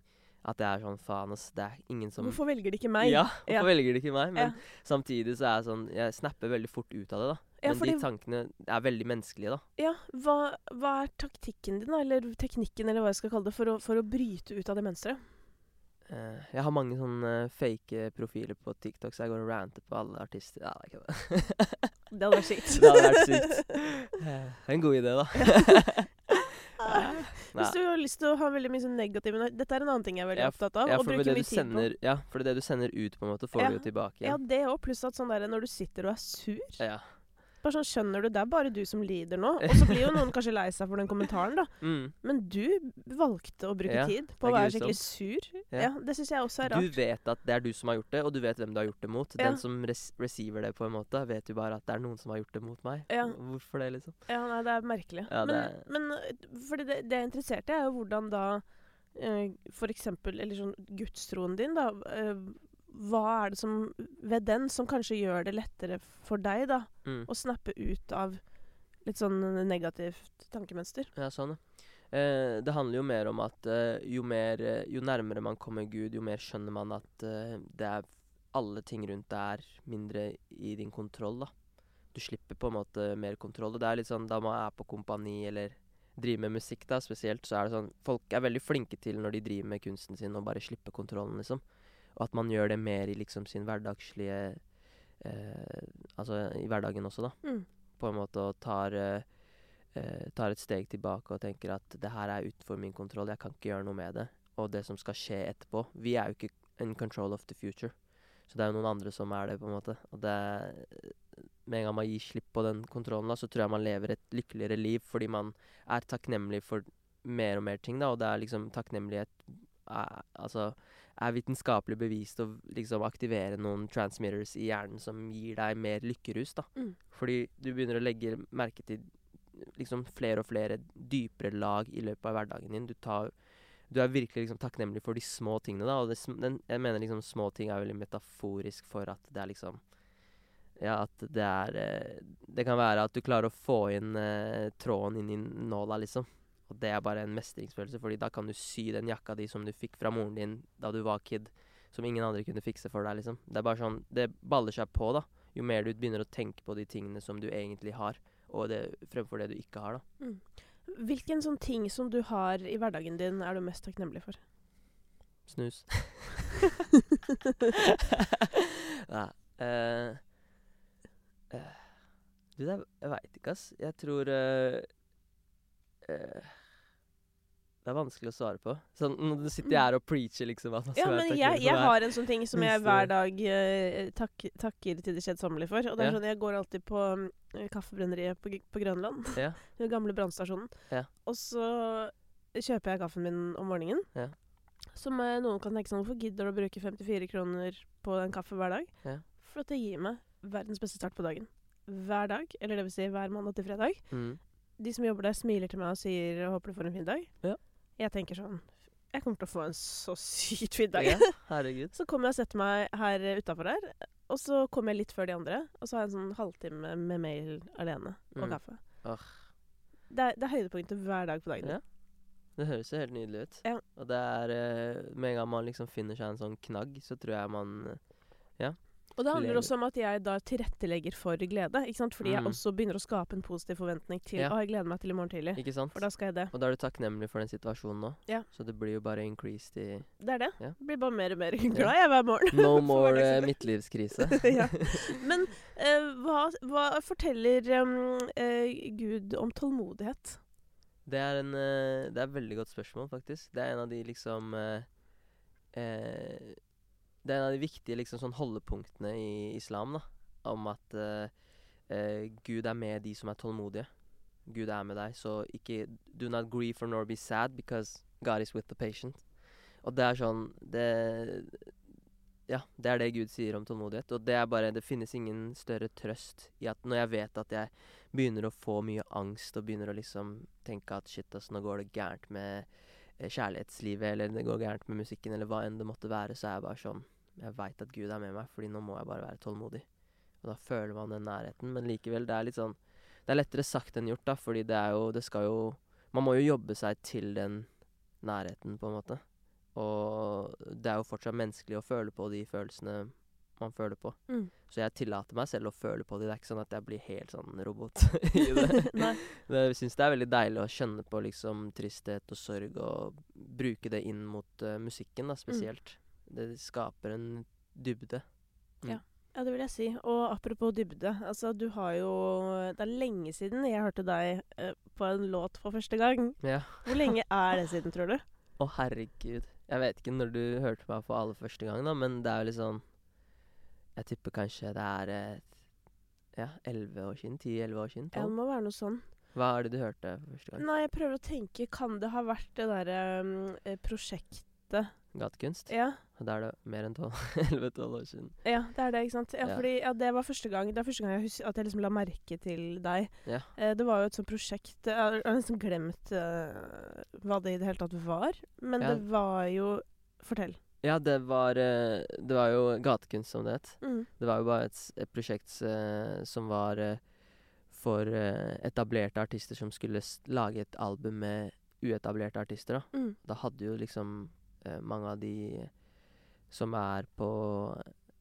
At det er sånn faen, ass. Det er ingen som Hvorfor velger de ikke meg? Ja, hvorfor Ja. velger de ikke meg? Men Ja. samtidig så er jeg sånn Jeg snapper veldig fort ut av det, da. Ja, Men fordi- de tankene er veldig menneskelige, da. Ja, hva, hva er taktikken din, da, eller teknikken, eller hva jeg skal kalle det, for å, for å bryte ut av det mønsteret? Eh, jeg har mange sånne fake profiler på TikTok, så jeg går og ranter på alle artister. Ja, det er ikke det. Det hadde vært sykt. Det hadde vært sykt. Eh, en god idé, da. Ja. Hvis du har lyst til å ha veldig mye sånn negativ Dette er en annen ting jeg er veldig Ja, opptatt av. Ja, for det du sender, ja, for det du sender ut, på en måte, får Ja. du jo tilbake Ja, det òg. Pluss at sånn der, når du sitter og er sur Ja. Bare sånn, Skjønner du, det er bare du som lider nå. Og så blir jo noen kanskje lei seg for den kommentaren, da. Mm. Men du valgte å bruke Ja, tid på å være skikkelig sur. Ja. Ja, Det syns jeg også er rart. Du vet at det er du som har gjort det, og du vet hvem du har gjort det mot. Den som res receiver det, på en måte, vet jo bare at det er noen som har gjort det mot meg. Hvorfor det, liksom? Ja, nei, det er merkelig. Men det er- men fordi det, det er interessert i, er jo hvordan da eh, for eksempel Eller sånn gudstroen din, da. Hva er det som ved den som kanskje gjør det lettere for deg, da, Mm. å snappe ut av litt sånn negativt tankemønster? Ja, sånn, ja. Eh, det handler jo mer om at eh, jo, mer, eh, jo nærmere man kommer Gud, jo mer skjønner man at eh, det er alle ting rundt deg er mindre i din kontroll, da. Du slipper på en måte mer kontroll. Og det er litt sånn da man er på kompani eller driver med musikk, da spesielt, så er det sånn Folk er veldig flinke til når de driver med kunsten sin, å bare slippe kontrollen, liksom. Og at man gjør det mer i liksom sin hverdagslige eh, Altså i hverdagen også, da. Mm. På en måte og tar eh, eh, tar et steg tilbake og tenker at det her er utenfor min kontroll, jeg kan ikke gjøre noe med det. Og det som skal skje etterpå Vi er jo ikke in control of the future. Så det er jo noen andre som er det, på en måte. Og det er- Med en gang man gir slipp på den kontrollen, da, så tror jeg man lever et lykkeligere liv fordi man er takknemlig for mer og mer ting, da. Og det er liksom takknemlighet er, Altså er vitenskapelig bevist å liksom aktivere noen transmitters i hjernen som gir deg mer lykkerus, da. Mm. Fordi du begynner å legge merke til liksom flere og flere dypere lag i løpet av hverdagen din. Du, tar, du er virkelig liksom takknemlig for de små tingene. da, og det, den, Jeg mener liksom små ting er veldig metaforisk for at det er liksom Ja, at det er eh, Det kan være at du klarer å få inn eh, tråden inn i nåla, liksom. Og det er bare en mestringsfølelse, fordi da kan du sy den jakka di som du fikk fra moren din da du var kid, som ingen andre kunne fikse for deg, liksom. Det er bare sånn Det baller seg på, da. Jo mer du begynner å tenke på de tingene som du egentlig har, og det, fremfor det du ikke har, da. Hvilken sånn ting som du har i hverdagen din, er du mest takknemlig for? Snus. Nei. uh, uh, du, jeg veit ikke, ass. Jeg tror eh, Det er vanskelig å svare på. Sånn, nå sitter jeg her og preacher, liksom. At man Ja, være men jeg, jeg har en sånn ting som jeg hver dag uh, tak, takker til det kjedsommelige for. Og det er Ja. sånn, Jeg går alltid på um, kaffebrenneriet på, på Grønland. Ja. Den gamle brannstasjonen. Ja. Og så kjøper jeg kaffen min om morgenen. Ja. Som uh, noen kan tenke sånn Hvorfor gidder du å bruke 54 kroner på en kaffe hver dag? Ja. For at det gir meg verdens beste start på dagen. Hver dag. Eller det vil si hver mandag til fredag. Mm. De som jobber der, smiler til meg og sier 'håper du får en fin dag'. Ja. Jeg tenker sånn Jeg kommer til å få en så sykt fin dag. Ja. Så kommer jeg og setter meg her utafor her, og så kommer jeg litt før de andre. Og så har jeg en sånn halvtime med mail alene og Mm. kaffe. Åh. Det er, det er høydepunktet hver dag på dagen. Ja. Det høres jo helt nydelig ut. Ja. Og det er eh, Med en gang man liksom finner seg en sånn knagg, så tror jeg man eh, Og det handler også om at jeg da tilrettelegger for glede. Ikke sant? Fordi jeg Mm. også begynner å skape en positiv forventning til Ja. Å, jeg gleder meg til i morgen tidlig. Ikke sant? For da skal jeg det. Og da er du takknemlig for den situasjonen nå. Ja. Så det blir jo bare increased i Det er det. Ja. Jeg blir bare mer og mer glad jeg hver morgen. No more eh, midtlivskrise. ja. Men uh, hva, hva forteller um, uh, Gud om tålmodighet? Det er en Det er et veldig godt spørsmål, faktisk. Det er en av de liksom Det er en av de viktige liksom sånn holdepunktene i islam, da. Om at uh, uh, Gud er med de som er tålmodige. Gud er med deg, så ikke Do not grieve for nor be sad, because God is with the patient. Og det er sånn Det Ja, det er det Gud sier om tålmodighet. Og det er bare Det finnes ingen større trøst i at når jeg vet at jeg begynner å få mye angst og begynner å liksom tenke at shit, ass, nå går det gærent med eh, kjærlighetslivet, eller det går gærent med musikken, eller hva enn det måtte være, så er jeg bare sånn Jeg veit at Gud er med meg, fordi nå må jeg bare være tålmodig. Og da føler man den nærheten. Men likevel, det er litt sånn Det er lettere sagt enn gjort, da, fordi det er jo Det skal jo Man må jo jobbe seg til den nærheten, på en måte. Og det er jo fortsatt menneskelig å føle på de følelsene man føler på. Mm. Så jeg tillater meg selv å føle på det. Det er ikke sånn at jeg blir helt sånn robot i det. Jeg syns det er veldig deilig å kjenne på liksom tristhet og sorg, og bruke det inn mot uh, musikken, da, spesielt. Det skaper en dybde. Mm. Ja. Ja, det vil jeg si. Og apropos dybde. Altså, du har jo Det er lenge siden jeg hørte deg eh, på en låt for første gang. Ja. Hvor lenge er det siden, tror du? Å, herregud. Jeg vet ikke når du hørte meg for aller første gang, da, men det er jo litt sånn Jeg tipper kanskje det er eh, ja, elleve år siden. Ti-elleve år siden. Ja, det må være noe sånn. Hva er det du hørte for første gang? Nei, jeg prøver å tenke. Kan det ha vært det derre um, eh, prosjektet Gatekunst? Ja. Da er det mer enn tolv. Elleve-tolv år siden. Ja, det er det, ikke sant. Ja, Ja. fordi ja, det var første gang Det var første gang jeg husker at jeg liksom la merke til deg. Ja. Eh, det var jo et sånt prosjekt Jeg har nesten glemt eh, hva det i det hele tatt var. Men det var jo Fortell. Ja, det var, eh, det var jo gatekunst, som det het. Mm. Det var jo bare et, et prosjekt eh, som var eh, for eh, etablerte artister som skulle lage et album med uetablerte artister. Da, Mm. da hadde jo liksom mange av de som er på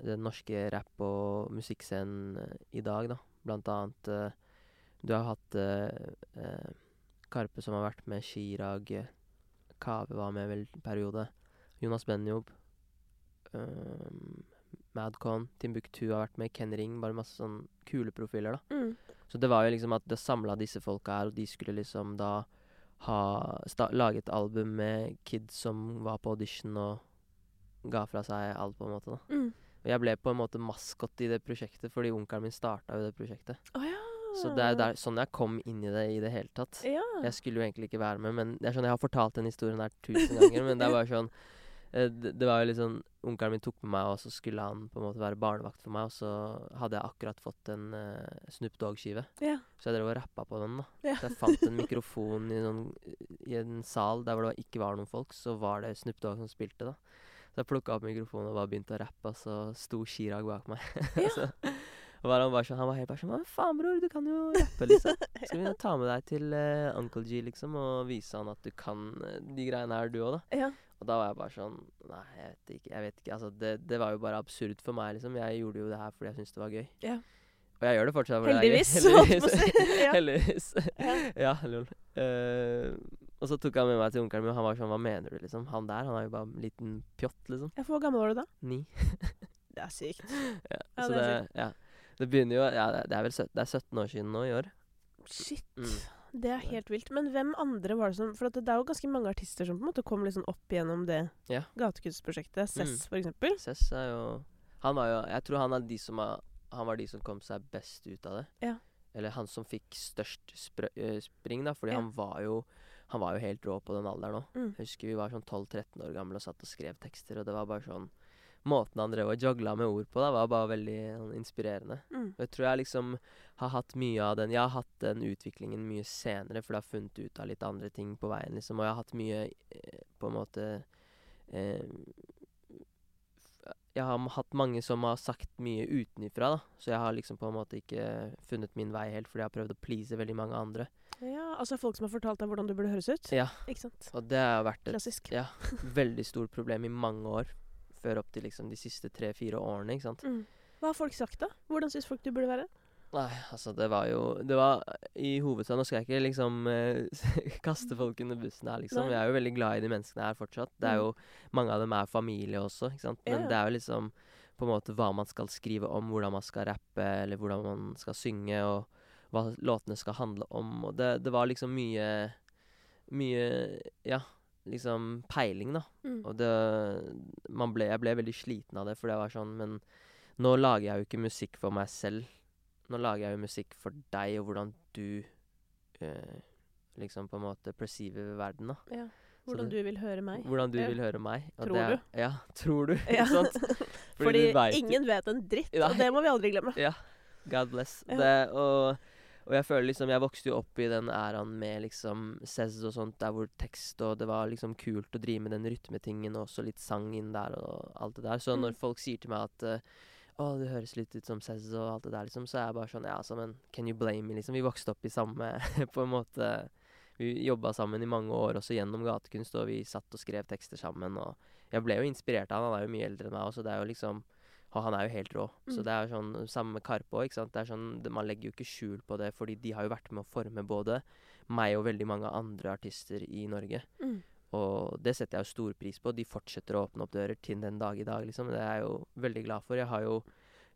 den norske rapp- og musikkscenen eh, i dag, da. Blant annet eh, Du har hatt eh, eh, Karpe som har vært med, Chirag, eh, Kave var med vel en periode. Jonas Benjob. Madcon, Timbuktu har vært med, Ken Ring. Bare masse sånn kule profiler, da. Mm. Så det var jo liksom at det samla disse folka her, og de skulle liksom da ha lage et album med kids som var på audition og ga fra seg alt, på en måte. da. Mm. Og jeg ble på en måte maskot i det prosjektet, fordi onkelen min starta jo det prosjektet. Oh, ja. Så det er der, sånn jeg kom inn i det i det hele tatt. Ja. Jeg skulle jo egentlig ikke være med, men det er sånn, jeg har fortalt den historien her tusen ganger, men det er bare sånn det, det var jo litt sånn Onkelen min tok med meg, og så skulle han på en måte være barnevakt for meg, og så hadde jeg akkurat fått en uh, Snoop Dogg-skive. ja. Så jeg drev og rappa på den, da. Ja. Så jeg fant en mikrofon i, noen, i en sal der hvor det ikke var noen folk, så var det Snoop Dogg som spilte, da. Så jeg plukka opp mikrofonen og bare begynte å rappe, og så sto Chirag bak meg. Ja. så, var han, bare sånn, han var helt bare sånn Hva faen, bror, du kan jo rappe, liksom. Skal vi ta med deg til uh, Uncle G, liksom, og vise han at du kan eh, de greiene her, du òg, da. ja. Og da var jeg bare sånn Nei, jeg vet ikke. jeg vet ikke, altså Det, det var jo bare absurd for meg, liksom. Jeg gjorde jo det her fordi jeg syntes det var gøy. Ja. Og jeg gjør det fortsatt Heldigvis, det er gøy. å. Ja. Heldigvis. Ja. lol. Uh, og så tok han med meg til onkelen min, og han var sånn Hva mener du, liksom? Han der, han er jo bare en liten pjott, liksom. Ja, For hvor gammel var du da? Ni. Det er sykt. Ja, Ja, så det det, er ja. det begynner jo Ja, det det er vel 17, det er 17 år siden nå i år. Shit. Mm. Det er helt vilt. Men hvem andre var det som For at det er jo ganske mange artister som på en måte kom liksom opp gjennom det Ja. gatekunstprosjektet. Cess, Mm. for eksempel. Cess er jo Han var jo Jeg tror han de som Han var de som kom seg best ut av det. Ja. Eller han som fikk størst spr spring, da. Fordi Ja. han var jo Han var jo helt rå på den alderen òg. Mm. Husker vi var sånn 12-13 år gamle og satt og skrev tekster, og det var bare sånn Måten han drev og jogla med ord på, da, var bare veldig sånn, inspirerende. Mm. Jeg tror jeg liksom har hatt mye av den Jeg har hatt den utviklingen mye senere, for jeg har funnet ut av litt andre ting på veien, liksom. Og jeg har hatt mye eh, på en måte eh, Jeg har hatt mange som har sagt mye utenifra, da. Så jeg har liksom på en måte ikke funnet min vei helt, fordi jeg har prøvd å please veldig mange andre. Ja, altså folk som har fortalt deg hvordan du burde høres ut? Ja. Ikke sant? Og det har vært et Klassisk. ja, veldig stort problem i mange år. Før opp til liksom de siste tre-fire årene, ikke sant. Mm. Hva har folk sagt, da? Hvordan syns folk du burde være? Nei, altså det var jo Det var i hovedsak Nå skal jeg ikke liksom eh, kaste folk under bussen her, liksom. Nei. Jeg er jo veldig glad i de menneskene her fortsatt. Det er Mm. jo Mange av dem er familie også, ikke sant. Men Ja. det er jo liksom på en måte hva man skal skrive om, hvordan man skal rappe, eller hvordan man skal synge, og hva låtene skal handle om. Og det, det var liksom mye Mye Ja, liksom peiling, da. Mm. Og det man ble, Jeg ble veldig sliten av det, for det var sånn Men nå lager jeg jo ikke musikk for meg selv. Nå lager jeg jo musikk for deg, og hvordan du øh, liksom på en måte perceiver verden, da. Ja. Hvordan du vil høre meg. Hvordan du Ja. vil høre meg. og Tror det du? Ja, tror du. Ja. Fordi du vet ingen vet en dritt, Nei. og det må vi aldri glemme. Ja. God bless. Ja. Det, og, og jeg føler liksom Jeg vokste jo opp i den æraen med liksom Cez og sånt, der hvor tekst og det var liksom kult å drive med den rytmetingen, og også litt sang inn der og alt det der. Så Mm. når folk sier til meg at uh, å, det høres litt ut som Cez og alt det der, liksom, så er jeg bare sånn Ja, altså, men can you blame me, liksom? Vi vokste opp i samme På en måte Vi jobba sammen i mange år, også gjennom gatekunst, og vi satt og skrev tekster sammen, og jeg ble jo inspirert av han. Han er jo mye eldre enn meg også, det er jo liksom og han er jo helt rå. Så Mm. det er sånn Samme med Karpe òg, sånn, man legger jo ikke skjul på det, fordi de har jo vært med å forme både meg og veldig mange andre artister i Norge. Mm. Og det setter jeg jo stor pris på. De fortsetter å åpne opp dører til den dag i dag, liksom. Det er jeg jo veldig glad for. Jeg har jo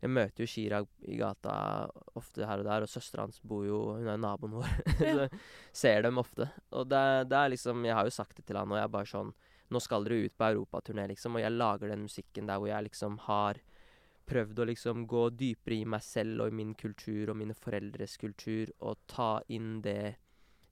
Jeg møter jo Chirag i gata ofte her og der, og søstera hans bor jo Hun er naboen vår. så ser dem ofte. Og det, det er liksom Jeg har jo sagt det til han, og jeg er bare sånn Nå skal dere ut på europaturné, liksom, og jeg lager den musikken der hvor jeg liksom har prøvd å liksom gå dypere i meg selv og i min kultur og mine foreldres kultur, og ta inn det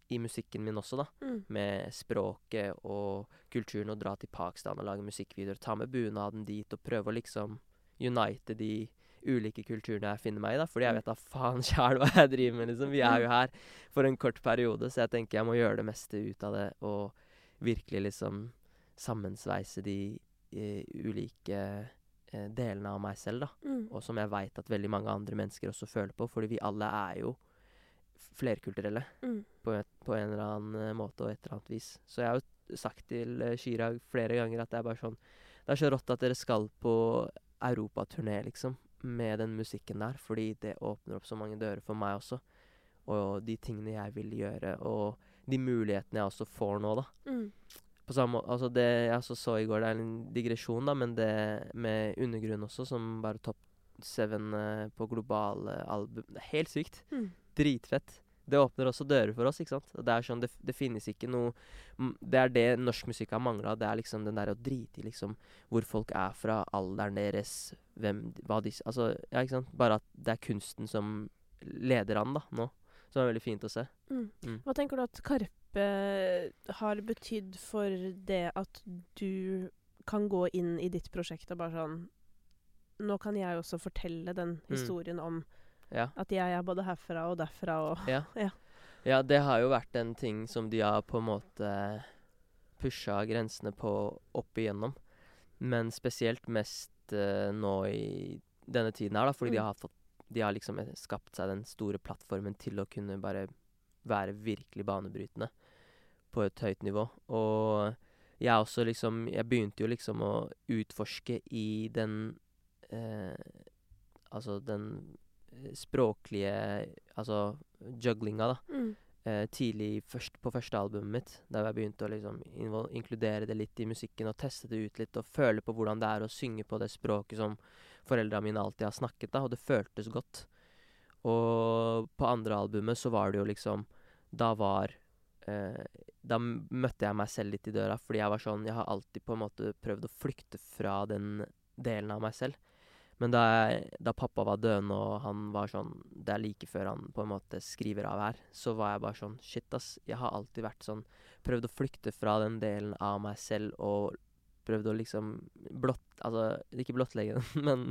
i musikken min også, da. Mm. Med språket og kulturen, og dra til Pakistan og lage musikkvideoer. Ta med bunaden dit og prøve å liksom unite de ulike kulturene jeg finner meg i, da. Fordi jeg vet da faen sjæl hva jeg driver med, liksom. Vi er jo her for en kort periode, så jeg tenker jeg må gjøre det meste ut av det, og virkelig liksom sammensveise de uh, ulike delene av meg selv, da. Mm. Og som jeg veit at veldig mange andre mennesker også føler på, fordi vi alle er jo flerkulturelle Mm. på, et, på en eller annen eh, måte og et eller annet vis. Så jeg har jo sagt til Chirag flere ganger at det er bare sånn Det er så rått at dere skal på europaturné, liksom, med den musikken der, fordi det åpner opp så mange dører for meg også. Og de tingene jeg vil gjøre, og de mulighetene jeg også får nå, da. Mm. På samme måte, altså det jeg også så i går, det er en digresjon, da, men det med Undergrunn også, som bare topp seven eh, på globale album Det er helt sykt. Mm. Dritfett. Det åpner også dører for oss, ikke sant. Det er sånn, det, det finnes ikke noe Det er det norsk musikk har mangla. Det er liksom den der å drite i liksom hvor folk er fra, alderen deres, hvem hva de Altså, ja, ikke sant. Bare at det er kunsten som leder an, da, nå. Som er veldig fint å se. Mm. Mm. Hva tenker du at Karpe har betydd for det at du kan gå inn i ditt prosjekt og bare sånn Nå kan jeg også fortelle den Mm. historien om Ja. at jeg er både herfra og derfra og Ja. Ja. ja, det har jo vært en ting som de har på en måte pusha grensene på opp igjennom. Men spesielt mest uh, nå i denne tiden her, da, fordi de Mm. har fått De har liksom eh, skapt seg den store plattformen til å kunne bare være virkelig banebrytende på et høyt nivå. Og jeg også liksom Jeg begynte jo liksom å utforske i den eh, Altså den eh, språklige Altså juglinga, da. mm. Eh, tidlig først, på første albumet mitt, der jeg begynte å liksom inkludere det litt i musikken og teste det ut litt, og føle på hvordan det er å synge på det språket som foreldra mine alltid har snakket, da, og det føltes godt. Og på andre albumet så var det jo liksom Da var eh, Da møtte jeg meg selv litt i døra, fordi jeg var sånn Jeg har alltid på en måte prøvd å flykte fra den delen av meg selv. Men da, jeg, da pappa var døende, og han var sånn Det er like før han på en måte skriver av her, så var jeg bare sånn Shit, ass. Jeg har alltid vært sånn Prøvd å flykte fra den delen av meg selv og prøvd å liksom blott... Altså, ikke blottlegge den, men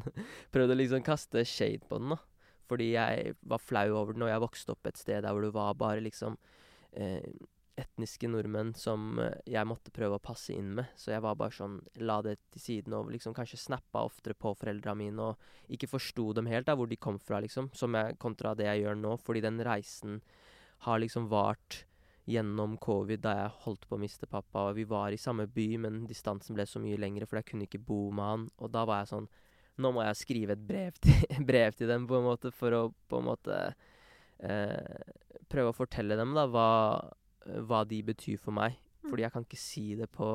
prøvd å liksom kaste shade på den, da. Fordi jeg var flau over den, og jeg vokste opp et sted der hvor det var bare liksom eh, etniske nordmenn som eh, jeg måtte prøve å passe inn med. Så jeg var bare sånn La det til siden og liksom kanskje snappa oftere på foreldra mine og ikke forsto dem helt, da, hvor de kom fra, liksom. Som jeg, kontra det jeg gjør nå. Fordi den reisen har liksom vart gjennom covid da jeg holdt på å miste pappa. Og vi var i samme by, men distansen ble så mye lengre, for jeg kunne ikke bo med han. Og da var jeg sånn Nå må jeg skrive et brev til, brev til dem, på en måte, for å på en måte eh, prøve å fortelle dem da hva, hva de betyr for meg. Mm. Fordi jeg kan ikke si det på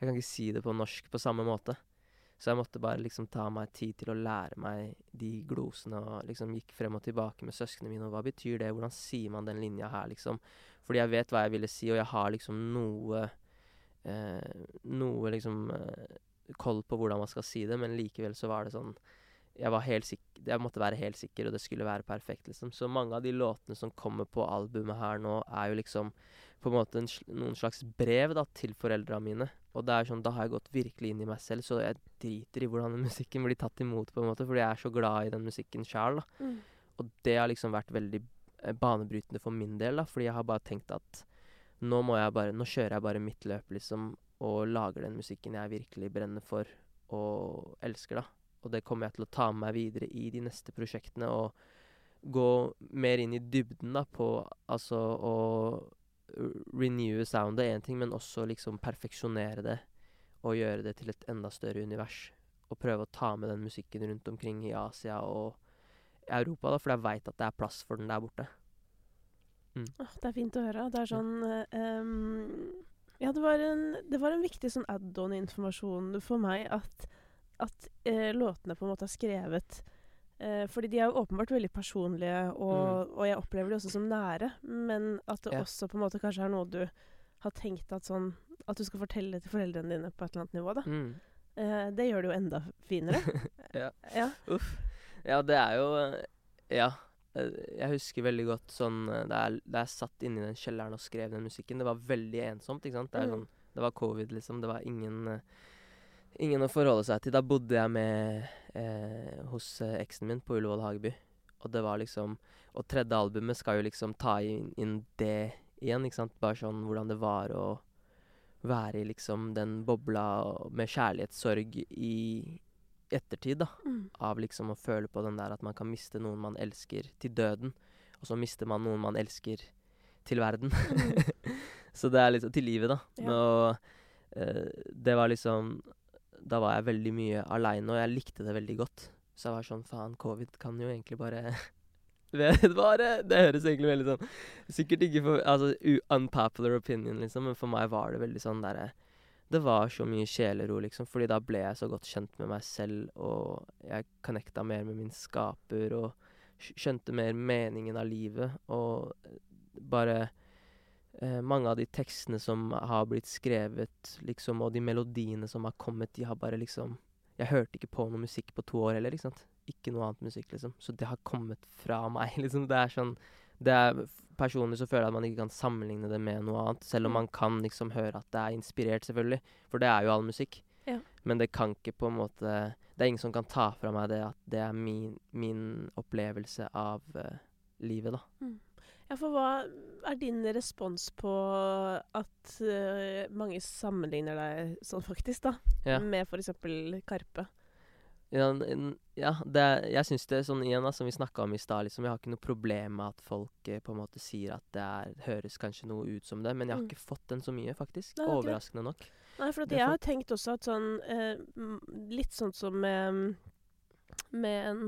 Jeg kan ikke si det på norsk på samme måte. Så jeg måtte bare liksom ta meg tid til å lære meg de glosene, og liksom gikk frem og tilbake med søsknene mine. Og hva betyr det? Hvordan sier man den linja her, liksom? Fordi jeg vet hva jeg ville si, og jeg har liksom noe eh, Noe liksom eh, koll på hvordan man skal si det, men likevel så var det sånn jeg var helt sikker, jeg måtte være helt sikker, og det skulle være perfekt, liksom. Så mange av de låtene som kommer på albumet her nå, er jo liksom på en måte en, noen slags brev da, til foreldra mine. Og det er sånn, da har jeg gått virkelig inn i meg selv, så jeg driter i hvordan musikken blir tatt imot, på en måte, fordi jeg er så glad i den musikken sjæl. Mm. Og det har liksom vært veldig eh, banebrytende for min del, da, fordi jeg har bare tenkt at nå må jeg bare Nå kjører jeg bare mitt løp, liksom, og lager den musikken jeg virkelig brenner for og elsker, da. Og det kommer jeg til å ta med meg videre i de neste prosjektene, og gå mer inn i dybden, da, på altså å renewe soundet er én ting, men også liksom perfeksjonere det og gjøre det til et enda større univers. Og prøve å ta med den musikken rundt omkring i Asia og Europa, da, for jeg veit at det er plass for den der borte. Åh, det er fint å høre. Det er sånn um, Ja, det var en, det var en viktig sånn add-on-informasjon for meg at, at eh, låtene på en måte er skrevet eh, Fordi de er jo åpenbart veldig personlige, og, og jeg opplever de også som nære. Men at det Ja. også på en måte kanskje er noe du har tenkt at sånn At du skal fortelle til foreldrene dine på et eller annet nivå, da. Mm. Eh, det gjør det jo enda finere. Ja. ja. Uff. Ja, det er jo eh, Ja. Eh, Jeg husker veldig godt sånn eh, Da jeg, da jeg satt inne i den kjelleren og skrev den musikken. Det var veldig ensomt, ikke sant. Det, Mm. sånn, det var covid, liksom. Det var ingen eh, Ingen å forholde seg til. Da bodde jeg med eh, hos eh, eksen min på Ullevål Hageby. Og det var liksom Og tredje albumet skal jo liksom ta inn, inn det igjen, ikke sant. Bare sånn hvordan det var å være i liksom den bobla med kjærlighetssorg i ettertid, da Mm. av liksom å føle på den der at man kan miste noen man elsker til døden, og så mister man noen man elsker til verden. så det er liksom Til livet, da. Ja. Og eh, det var liksom Da var jeg veldig mye aleine, og jeg likte det veldig godt. Så jeg var sånn Faen, covid kan jo egentlig bare vedvare. Det høres egentlig veldig sånn Sikkert ikke for Altså unpopular opinion, liksom, men for meg var det veldig sånn derre det var så mye sjelero, liksom, fordi da ble jeg så godt kjent med meg selv, og jeg connecta mer med min skaper, og skjønte mer meningen av livet, og eh, bare eh, Mange av de tekstene som har blitt skrevet, liksom, og de melodiene som har kommet, de har bare liksom Jeg hørte ikke på noe musikk på to år heller, ikke sant. Ikke noe annet musikk, liksom. Så det har kommet fra meg, liksom. Det er sånn det er, Personlig så føler jeg at man ikke kan sammenligne det med noe annet, selv om Mm. man kan liksom høre at det er inspirert, selvfølgelig. For det er jo all musikk. Ja. Men det kan ikke på en måte Det er ingen som kan ta fra meg det at det er min, min opplevelse av uh, livet, da. Ja, for hva er din respons på at uh, mange sammenligner deg sånn faktisk, da? Ja. Med f.eks. Karpe. Ja, ja det, er- jeg syns det er sånn igjen, da, som vi snakka om i stad, liksom, jeg har ikke noe problem med at folk eh, på en måte sier at det er, høres kanskje noe ut som det, men jeg har Mm. ikke fått den så mye, faktisk. Nei, er. Overraskende nok. Nei, for jeg har tenkt også at sånn eh, Litt sånn som med, med en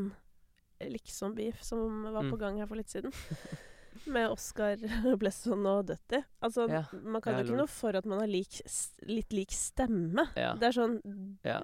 liksom-beef som var på Mm. gang her for litt siden. Med Oscar Blesson og Døtti. Altså, Ja. man kan jo ikke noe for at man har lik, litt lik stemme. Ja. Det er sånn Ja.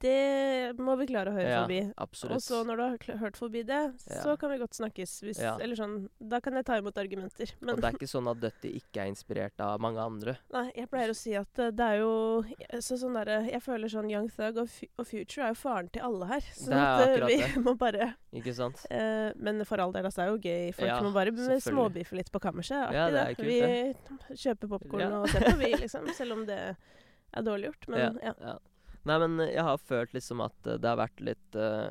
Det må vi klare å høre forbi. absolutt. Og så når du har hørt forbi det, så kan vi godt snakkes. Hvis. Eller sånn Da kan jeg ta imot argumenter. Men Og det er ikke sånn at Døtti ikke er inspirert av mange andre. Nei, jeg pleier å si at eh, det er jo så sånn derre Jeg føler sånn Young Thug og, og Future er jo faren til alle her. Så eh, vi det. må bare Ikke sant? eh, Men for all del, altså, det er jo gøy. Folk må bare småbife litt på kammerset. Ja, det er kult, Vi kjøper popkorn Ja. og ser på, vi, liksom. Selv om det er dårlig gjort. Men ja. ja. Nei, men eh, jeg har følt liksom at eh, det har vært litt uh,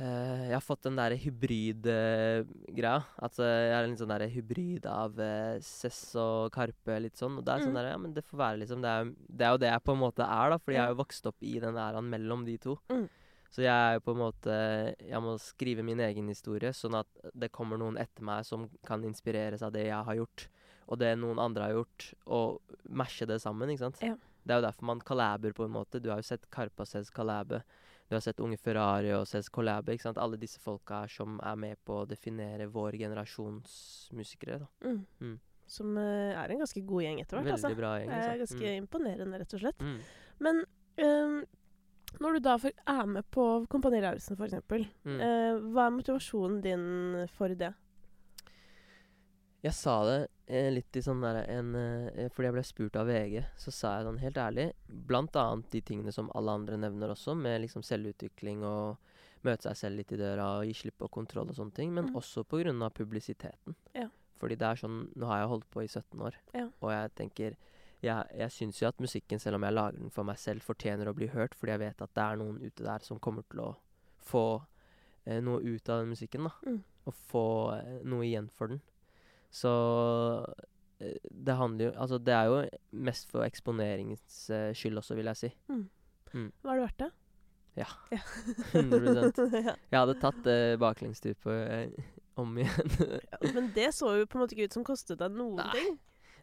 uh, Jeg har fått den derre hybrid-greia. at eh, jeg er en sånn derre hybrid av uh, Cess og Karpe, litt sånn. Og det er sånn Mm. der, ja, men det får være liksom Det er, det er jo det jeg på en måte er, da. Fordi jeg Ja. er jo vokst opp i den æraen mellom de to. Mm. Så jeg er på en måte Jeg må skrive min egen historie, sånn at det kommer noen etter meg som kan inspireres av det jeg har gjort, og det noen andre har gjort, og mashe det sammen, ikke sant. Ja. Det er jo derfor man collaber, på en måte. Du har jo sett Karpa Cez collabe. Du har sett Unge Ferrari og Cez collabe. ikke sant? Alle disse folka som er med på å definere vår generasjons musikere. da. Mm. Mm. Som uh, er en ganske god gjeng etter hvert. Veldig Altså. bra gjeng. Det er ganske ganske imponerende, rett og slett. Mm. Mm. Men eh, når du da er med på Kompani Lauritzen, f.eks., Mm. eh, hva er motivasjonen din for det? Jeg sa det eh, litt i sånn der en, eh, Fordi jeg ble spurt av VG, så sa jeg sånn helt ærlig Blant annet de tingene som alle andre nevner også, med liksom selvutvikling og møte seg selv litt i døra og gi slipp på kontroll og sånne ting, men Mm. også av publisiteten. Ja. Fordi det er sånn Nå har jeg holdt på i 17 år, Ja. og jeg tenker jeg, jeg syns jo at musikken, selv om jeg lager den for meg selv, fortjener å bli hørt, fordi jeg vet at det er noen ute der som kommer til å få eh, noe ut av den musikken, da. Mm. Og få eh, noe igjen for den. Så eh, det handler jo Altså, det er jo mest for eksponeringens eh, skyld også, vil jeg si. Var det verdt det? Ja. ja. 100 ja. Jeg hadde tatt eh, baklengsstupet om igjen. Ja, Men det så jo på en måte ikke ut som kostet deg noen Nei. ting.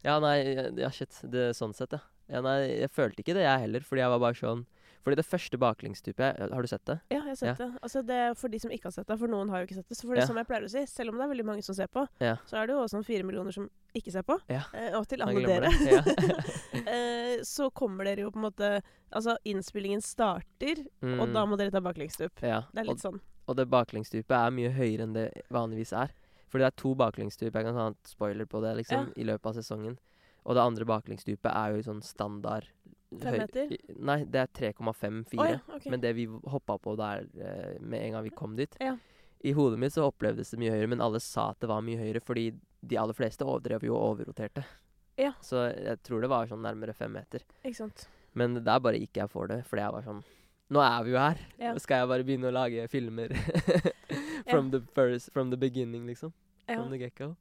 Ja, nei, ja, shit. Det, sånn sett, ja. ja. Nei, jeg følte ikke det, jeg heller, fordi jeg var bare sånn Fordi det første baklengstupet Har du sett det? Ja, jeg har sett det. Altså det er For de som ikke har sett det, for noen har jo ikke sett det. Så for det Ja. som jeg pleier å si, selv om det er veldig mange som ser på, Ja. så er det jo også sånn fire millioner som ikke ser på. Ja. Eh, og til alle dere. Ja. eh, så kommer dere jo på en måte Altså, innspillingen starter, og Mm. da må dere ta baklengsstup. ja. Det er og, litt sånn. Og det baklengsstupet er mye høyere enn det vanligvis er. Fordi det er to baklengsstup. Jeg kan ta en spoiler på det liksom, i løpet av sesongen. Og det andre baklengsstupet er jo sånn standard Fem meter? Nei, det er 3,54. Oh, ja, okay. Men det vi hoppa på der eh, med en gang vi kom dit Ja. I hodet mitt så opplevdes det mye høyere, men alle sa at det var mye høyere fordi de aller fleste overdrev jo og overroterte. Ja. Så jeg tror det var sånn nærmere fem meter. Ikke sant. Men der bare gikk jeg for det, fordi jeg var sånn Nå er vi jo her! Ja. Skal jeg bare begynne å lage filmer from, the first, from the beginning, liksom? Ja.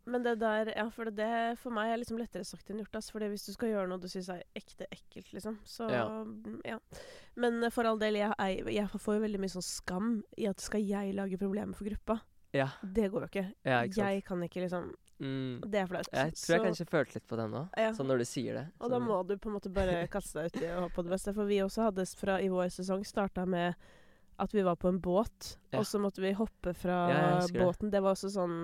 Men det der, ja, for det for meg er liksom lettere sagt enn gjort. Ass, fordi hvis du skal gjøre noe du syns er ekte ekkelt, liksom, så Ja. ja. Men eh, for all del, jeg, jeg, jeg får jo veldig mye sånn skam i at skal jeg lage problemer for gruppa? Ja. Det går jo ikke. ja ikke jeg kan ikke liksom Mm. Det er flaut. Jeg tror jeg Så- kanskje følte litt på den òg, ja. sånn når du sier det. Og da Sånn- må du på en måte bare kaste deg uti og håpe på det beste. For vi også hadde fra i vår sesong starta med at vi var på en båt, Ja. og så måtte vi hoppe fra Ja, båten. Det var også sånn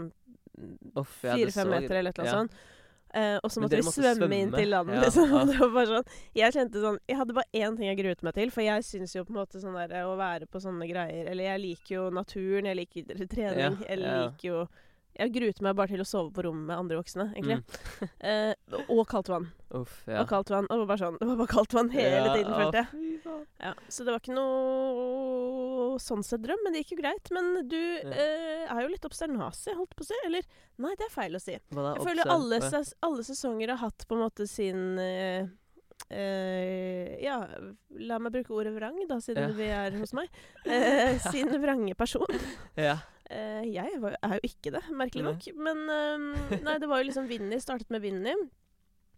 fire-fem meter eller et eller ja. sånt. Eh, og så måtte vi måtte svømme, inn til land, liksom. det var bare sånn Jeg kjente sånn Jeg hadde bare én ting jeg gruet meg til, for jeg syns jo på en måte sånn der å være på sånne greier Eller jeg liker jo naturen, jeg liker trening, jeg liker jo Jeg gruet meg bare til å sove på rommet med andre voksne, egentlig. Mm. Eh, og kaldt vann. Uff, ja. Og kaldt vann. Og bare sånn Det var bare kaldt vann hele Ja, tiden, følte jeg. Ja, så det var ikke noe sånn sett drøm, men det gikk jo greit. Men du eh, er jo litt obsternasig, holdt på å si. Eller nei, det er feil å si. Hva? Jeg føler alle, ses alle sesonger har hatt på en måte sin eh, Uh, Ja, la meg bruke ordet vrang, da, siden Ja. vi er hos meg. Uh, sin vrange person. Ja. Eh, jeg var, er jo ikke det, merkelig Nei. nok. Men eh, nei, det var jo liksom Vinni. Startet med Vinni.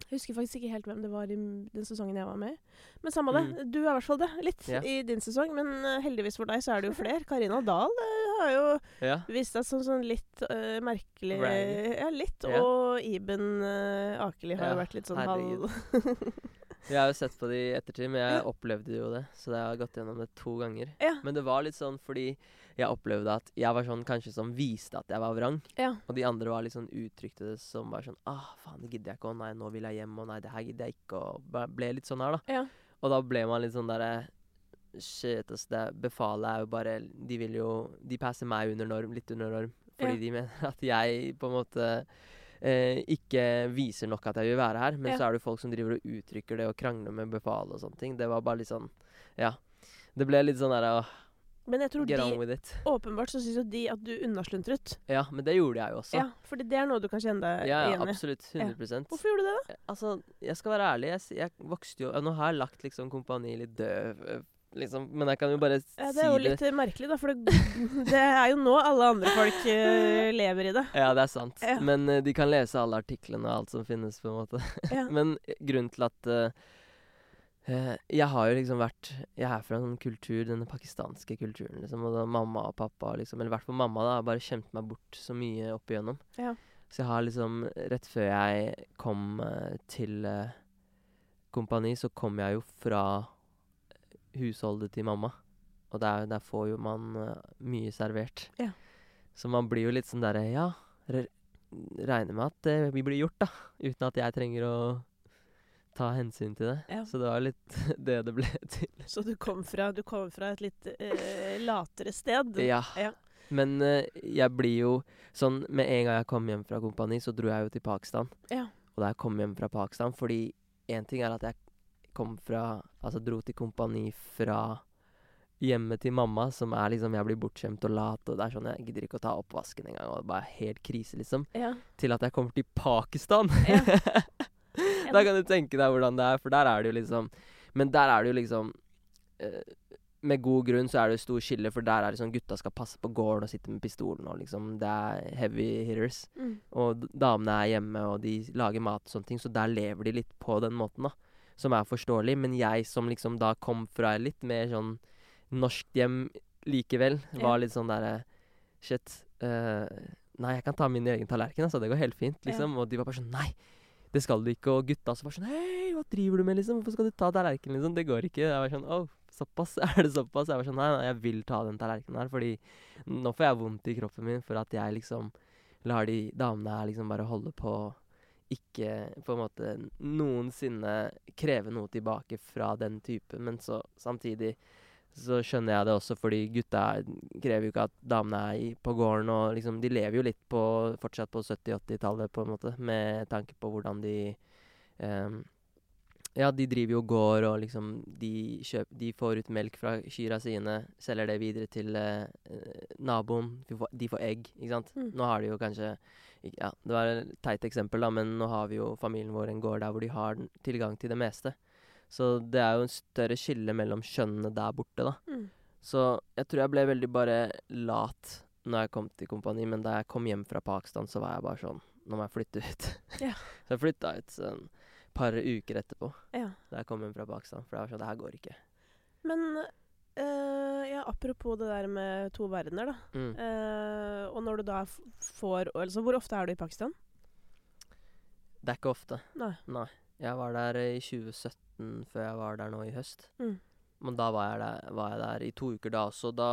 Husker faktisk ikke helt hvem det var i den sesongen jeg var med i. Men samme det. Du er i hvert fall det. Litt Ja. i din sesong. Men eh, heldigvis for deg så er det jo flere. Karina Dahl eh, har jo ja. vist seg som sånn litt uh, merkelig right. Ja, litt. Ja. Og Iben uh, Akeli har jo vært litt sånn halv Jeg har jo sett på det i ettertid, men jeg opplevde jo det. Så jeg har gått gjennom det to ganger. Ja. Men det var litt sånn fordi jeg opplevde at jeg var sånn kanskje som viste at jeg var vrang. Ja. Og de andre var sånn uttrykte det som bare sånn Ah, faen, det gidder jeg ikke. Å nei, nå vil jeg hjem. Og nei, det her gidder jeg ikke. Og ble litt sånn her, da. Ja. Og da ble man litt sånn derre Shit, ass. Det befalet er jo bare De vil jo De passer meg under norm, litt under norm. Fordi Ja. de mener at jeg på en måte eh, ikke viser nok at jeg vil være her. Men Ja. så er det folk som driver og uttrykker det og krangler med befalet og sånne ting. Det var bare litt sånn Ja. Det ble litt sånn derre Men jeg tror Get de. Åpenbart så syns jo de at du unnasluntret. Ja, men det gjorde jeg jo også. Ja, For det er noe du kan kjenne deg Ja, ja, igjen i. absolutt. 100 Hvorfor gjorde du det, da? Altså, jeg skal være ærlig. Jeg, jeg vokste jo Nå har jeg lagt liksom Kompani litt øh, liksom. Men jeg kan jo bare si det. Ja, det er jo litt det. merkelig, da. For det, det er jo nå alle andre folk lever i det. Ja, det er sant. Ja. Men de kan lese alle artiklene og alt som finnes, på en måte. Ja. Men eh, grunnen til at eh, Jeg har jo liksom vært Jeg er fra en sånn kultur, denne pakistanske kulturen, liksom. Og da mamma og pappa, liksom, eller i hvert fall mamma, da, har bare kjempet meg bort så mye opp igjennom. Ja. Så jeg har liksom Rett før jeg kom uh, til uh, kompani, så kom jeg jo fra husholdet til mamma. Og der, der får jo man uh, mye servert. Ja. Så man blir jo litt sånn derre Ja, regner med at det blir gjort, da. Uten at jeg trenger å ta hensyn til det. Ja. Så det var litt det det ble til. Så du kom fra, du kom fra et litt eh, latere sted. Ja. Ja. Men eh, jeg blir jo sånn Med en gang jeg kom hjem fra kompani, så dro jeg jo til Pakistan. Ja. Og da jeg kom hjem fra Pakistan Fordi én ting er at jeg kom fra Altså dro til kompani fra hjemmet til mamma, som er liksom Jeg blir bortskjemt og lat, og det er sånn Jeg gidder ikke å ta oppvasken engang, og det er bare helt krise, liksom. Ja. Til at jeg kommer til Pakistan! Ja. da kan du tenke deg hvordan det er, for der er det jo liksom Men der er det jo liksom eh, Med god grunn så er det jo stor skille, for der er det sånn gutta skal passe på gården og sitte med pistolen og liksom Det er heavy hitters. Mm. Og damene er hjemme, og de lager mat og sånne ting, så der lever de litt på den måten, da. Som er forståelig. Men jeg som liksom da kom fra litt mer sånn norsk hjem likevel, Ja. var litt sånn derre Shit. Uh, nei, jeg kan ta min egen tallerken, altså. Det går helt fint, Ja. liksom. Og de var bare sånn Nei! Det skal du ikke. Og gutta som var sånn Hei, hva driver du med, liksom? Hvorfor skal du ta tallerkenen, liksom? Det går ikke. Jeg var sånn Å, såpass? Er det såpass? Jeg var sånn Nei, nei, jeg vil ta den tallerkenen her, fordi nå får jeg vondt i kroppen min for at jeg liksom lar de damene her liksom bare holde på ikke på en måte noensinne kreve noe tilbake fra den typen, men så samtidig så skjønner jeg det også, fordi gutta krever jo ikke at damene er i, på gården. Og liksom, de lever jo litt på, fortsatt på 70-80-tallet, på en måte, med tanke på hvordan de um, Ja, de driver jo gård, og liksom de, kjøp, de får ut melk fra kyra sine, selger det videre til eh, naboen. De får, de får egg, ikke sant. Mm. Nå har de jo kanskje Ja, det var et teit eksempel, da, men nå har vi jo familien vår en gård der hvor de har tilgang til det meste. Så det er jo en større skille mellom kjønnene der borte, da. Mm. Så jeg tror jeg ble veldig bare lat når jeg kom til kompani, men da jeg kom hjem fra Pakistan, så var jeg bare sånn Nå må jeg flytte ut. Ja. så jeg flytta ut sånn et par uker etterpå, Ja. da jeg kom hjem fra Pakistan. For jeg var sånn Det her går ikke. Men øh, ja, apropos det der med to verdener, da. Mm. Uh, og når du da får Altså, hvor ofte er du i Pakistan? Det er ikke ofte. Nei. Nei. Jeg var der eh, i 2017 før jeg var der nå i høst. Mm. Men da var jeg, der, var jeg der i to uker da også. Da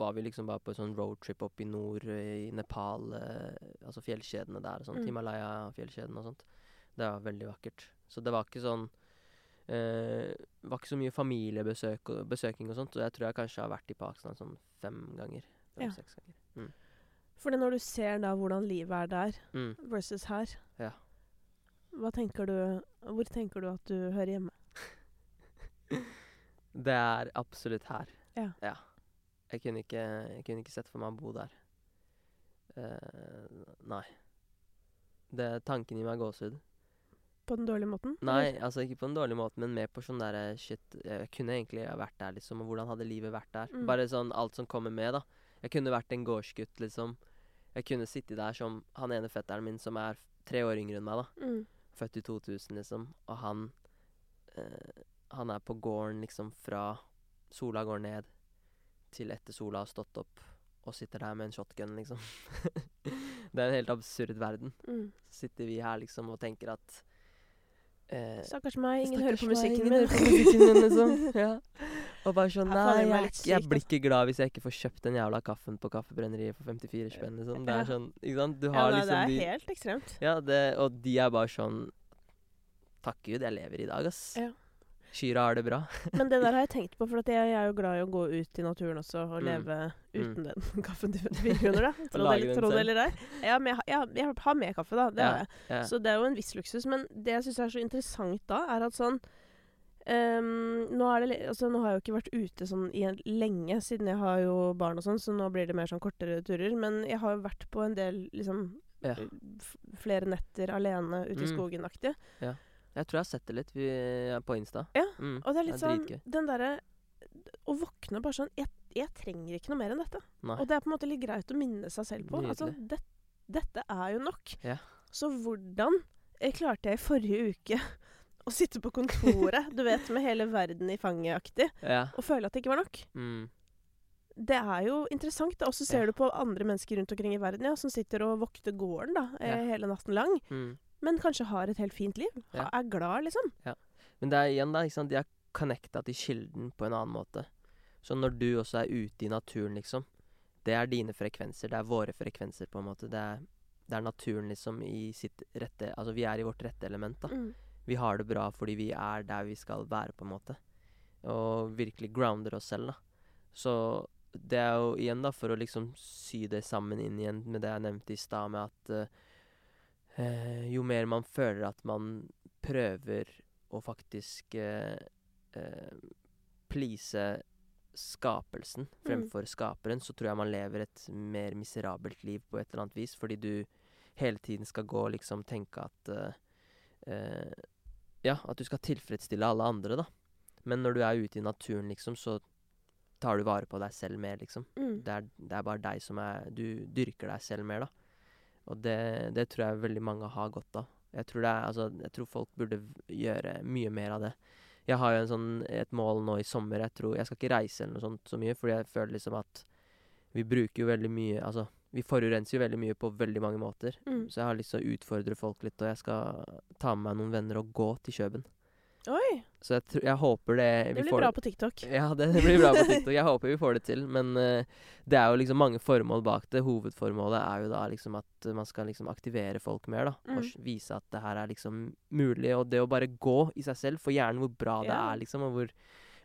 var vi liksom bare på en sånn roadtrip opp i nord, eh, i Nepal, eh, altså fjellkjedene der og sånt. Mm. Himalaya-fjellkjedene og sånt. Det var veldig vakkert. Så det var ikke sånn eh, var ikke så mye familiebesøk og besøking og sånt. Og jeg tror jeg kanskje har vært i Pakistan sånn fem ganger. Fem-seks ganger. Mm. Fordi når du ser da hvordan livet er der Mm. versus her, Ja. hva tenker du Hvor tenker du at du hører hjemme? Det er absolutt her. Ja. Jeg kunne ikke, jeg kunne ikke sett for meg å bo der. Uh, nei. Det, tanken gir meg gåsehud. På den dårlige måten? Nei, eller? altså ikke på den dårlige måten, men mer på sånn derre shit Jeg kunne egentlig vært der, liksom, og hvordan hadde livet vært der? Mm. Bare sånn alt som kommer med, da. Jeg kunne vært en gårdsgutt, liksom. Jeg kunne sittet der som han ene fetteren min som er tre år yngre enn meg, da. Mm. Født i 2000, liksom. Og han eh, Han er på gården liksom fra sola går ned til etter sola har stått opp, og sitter der med en shotgun, liksom. det er en helt absurd verden. Mm. Så sitter vi her liksom og tenker at eh, Stakkars meg, ingen hører på musikken min. hører på musikken min, liksom. Ja. Og bare sånn Nei, jeg, jeg blir ikke glad hvis jeg ikke får kjøpt den jævla kaffen på Kaffebrenneriet for 54 spenn, liksom. Det er sånn Ikke sant? Du Ja, nei, liksom det er de helt ekstremt. Ja, det, og de er bare sånn Takk Gud, jeg lever i dag, ass. Ja. Kyra har det bra. Men det der har jeg tenkt på, for jeg, jeg er jo glad i å gå ut i naturen også og Mm. leve Mm. uten den kaffen du 54 under, da. Tro det tro det eller ei. Ja, men jeg, har- jeg, jeg har med kaffe, da. Det Ja, har jeg. Ja. Så det er jo en viss luksus. Men det jeg syns er så interessant da, er at sånn Um, nå, det, altså, nå har jeg jo ikke vært ute sånn i lenge, siden jeg har jo barn og sånn, så nå blir det mer sånn kortere turer. Men jeg har jo vært på en del liksom Ja. flere netter alene ute i Mm. skogen-aktig. Jeg tror jeg har sett det litt vi, er på Insta. Ja, Mm. Og det er litt Det er sånn dritgøy. Den derre Å våkne bare sånn jeg, jeg trenger ikke noe mer enn dette. Nei. Og det er på en måte litt greit å minne seg selv på. Altså, det, dette er jo nok. Ja. Så hvordan jeg klarte jeg i forrige uke å sitte på kontoret, du vet, med hele verden i fanget-aktig, Ja. og føle at det ikke var nok? Mm. Det er jo interessant. da. Og så ser Ja. du på andre mennesker rundt omkring i verden ja, som sitter og vokter gården da, eh, hele natten lang, Mm. Men kanskje har et helt fint liv. Ja. Er glad, liksom. Men det er igjen, da. De er connecta til kilden på en annen måte. Så når du også er ute i naturen, liksom Det er dine frekvenser. Det er våre frekvenser, på en måte. Det er, det er naturen, liksom, i sitt rette Altså, vi er i vårt rette element, da. Mm. Vi har det bra fordi vi er der vi skal være, på en måte. Og virkelig grounder oss selv, da. Så det er jo igjen, da, for å liksom sy det sammen inn igjen med det jeg nevnte i stad, med at eh, jo mer man føler at man prøver å faktisk eh, eh, please skapelsen fremfor skaperen, så tror jeg man lever et mer miserabelt liv på et eller annet vis, fordi du hele tiden skal gå og liksom tenke at eh, eh, Ja, at du skal tilfredsstille alle andre, da. Men når du er ute i naturen, liksom, så tar du vare på deg selv mer, liksom. Mm. Det er, det er bare deg som er Du dyrker deg selv mer, da. Og det, det tror jeg veldig mange har godt av. Jeg tror, det er, altså, jeg tror folk burde gjøre mye mer av det. Jeg har jo en sånn, et mål nå i sommer. Jeg tror, jeg skal ikke reise eller noe sånt så mye, fordi jeg føler liksom at vi bruker jo veldig mye Altså, vi forurenser jo veldig mye på veldig mange måter. Mm. Så jeg har lyst til å utfordre folk litt, og jeg skal ta med meg noen venner og gå til Kjøben. Oi! Så jeg, tr jeg håper det Det blir får bra på TikTok. ja, det blir bra på TikTok. Jeg håper vi får det til. Men uh, det er jo liksom mange formål bak det. Hovedformålet er jo da liksom at man skal liksom aktivere folk mer, da. Mm. Og vise at det her er liksom mulig. Og det å bare gå i seg selv, for hjernen hvor bra det er, liksom, og hvor,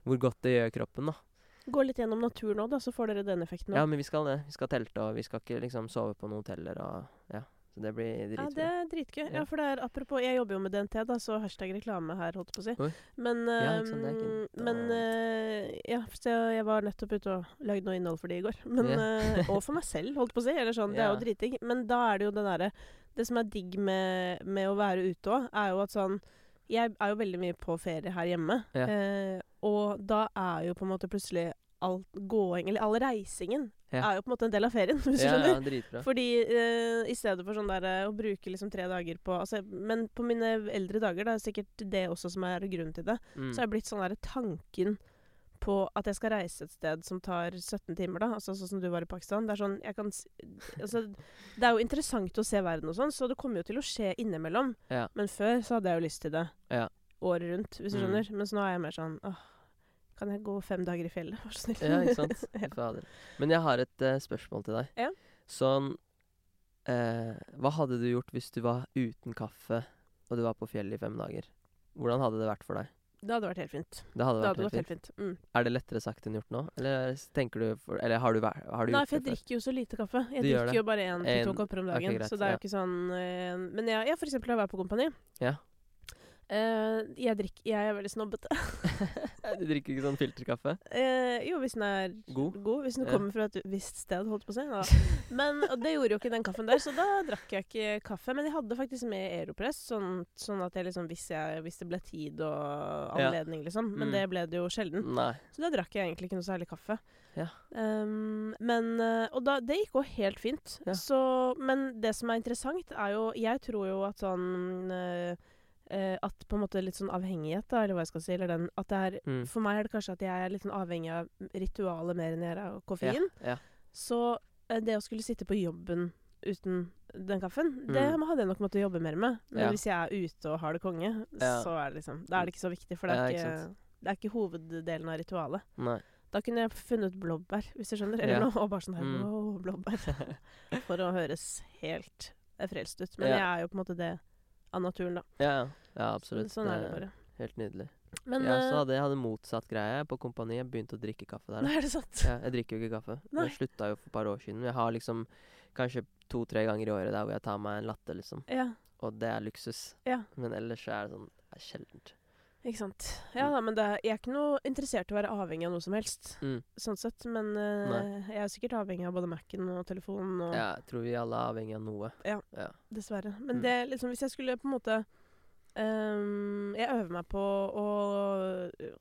hvor godt det gjør kroppen, da. Gå litt gjennom naturen òg, da, så får dere den effekten òg. Ja, men vi skal det. Vi skal telte, og vi skal ikke liksom sove på noen hoteller og Ja. Så det blir Ja, det er dritgøy. Ja. Ja. for det er apropos Jeg jobber jo med DNT, da, så hashtag reklame her, holdt på å si. Oi. Men, Ja, ikke sant, ikke- ehm, men uh, Ja, så jeg, var nettopp ute og lagde noe innhold for de i går. Men, Ja. uh, og for meg selv, holdt på å si. Eller sånn, Det er jo Ja. dritdigg. Men da er det jo det derre Det som er digg med, med å være ute òg, er jo at sånn Jeg er jo veldig mye på ferie her hjemme. Eh, og da er jo på en måte plutselig all gåing, eller all reisingen, Ja. er jo på en måte en del av ferien, hvis du skjønner. ja, dritbra. Fordi eh, i stedet for sånn der eh, å bruke liksom tre dager på altså, Men på mine eldre dager, det er sikkert det også som er grunnen til det, Mm. så har jeg blitt sånn derre tanken på at jeg skal reise et sted som tar 17 timer, da. Altså sånn som du var i Pakistan. Det er sånn jeg kan Altså, det er jo interessant å se verden og sånn, så det kommer jo til å skje innimellom. Ja. Men før så hadde jeg jo lyst til det Ja. året rundt, hvis du Mm. skjønner. Mens nå er jeg mer sånn åh, kan jeg gå fem dager i fjellet, vær så snill? Ja, ikke sant. Ja. Fader. Men jeg har et uh, spørsmål til deg. Ja. Sånn uh, Hva hadde du gjort hvis du var uten kaffe, og du var på fjellet i fem dager? Hvordan hadde det vært for deg? Det hadde vært helt fint. Det hadde Det hadde helt vært fint. helt fint. Mm. Er det lettere sagt enn gjort nå? Eller tenker du for, Eller har du, vært, har du Nei, for jeg drikker jo så lite kaffe. Jeg Du drikker jo bare én til to kopper om dagen. greit, så det er ja. ikke sånn uh, Men jeg, jeg for eksempel har vært på Kompani. Ja. Uh, jeg, drikker, jeg er veldig snobbete. Du drikker ikke sånn filterkaffe? Eh, jo, hvis den er God? Hvis den Ja. kommer fra et visst sted, holdt på å si. Da. Men og det gjorde jo ikke den kaffen der, så da drakk jeg ikke kaffe. Men jeg hadde faktisk med Aeropress, sånn, sånn at jeg liksom hvis, jeg, hvis det ble tid og Ja. anledning, liksom. Men Mm. det ble det jo sjelden. Nei. Så da drakk jeg egentlig ikke noe særlig kaffe. Ja. Ehm, men eh, Og da, det gikk jo helt fint. Ja. Så, men det som er interessant, er jo Jeg tror jo at sånn eh, At på en måte litt sånn avhengighet, da, eller hva jeg skal si, eller den At det er Mm. For meg er det kanskje at jeg er litt sånn avhengig av ritualet mer enn jeg er av koffein. Ja. ja. Så uh, det å skulle sitte på jobben uten den kaffen, det Mm. hadde jeg nok måttet jobbe mer med. Men Ja. hvis jeg er ute og har det konge, så er det liksom Da er det ikke så viktig, for det er, ikke ikke, det er ikke hoveddelen av ritualet. Nei. Da kunne jeg funnet blåbær, hvis du skjønner. Eller noe, og bare sånn her Mm. blåbær. For å høres helt frelst ut. Men jeg er jo på en måte det av naturen, da. Ja, ja. absolutt. Så, sånn er det bare. Helt nydelig. Men jeg også eh, hadde, jeg hadde motsatt greie på kompani. Jeg begynte å drikke kaffe der. da. Nei, er det sant? Ja, jeg drikker jo ikke kaffe. Nei. Jeg slutta jo for et par år siden. Jeg har liksom kanskje to-tre ganger i året der hvor jeg tar meg en latte, liksom. Ja, Og det er luksus. Ja. Men ellers så er det sånn Det er sjeldent. Ikke sant. Ja da, men det, jeg er ikke noe interessert i å være avhengig av noe som helst. Mm. Sånn sett. Men uh, jeg er sikkert avhengig av både Mac-en og telefonen og Ja, jeg tror vi alle er avhengig av noe. Ja. ja. Dessverre. Men Mm. det liksom Hvis jeg skulle på en måte ehm, Jeg øver meg på å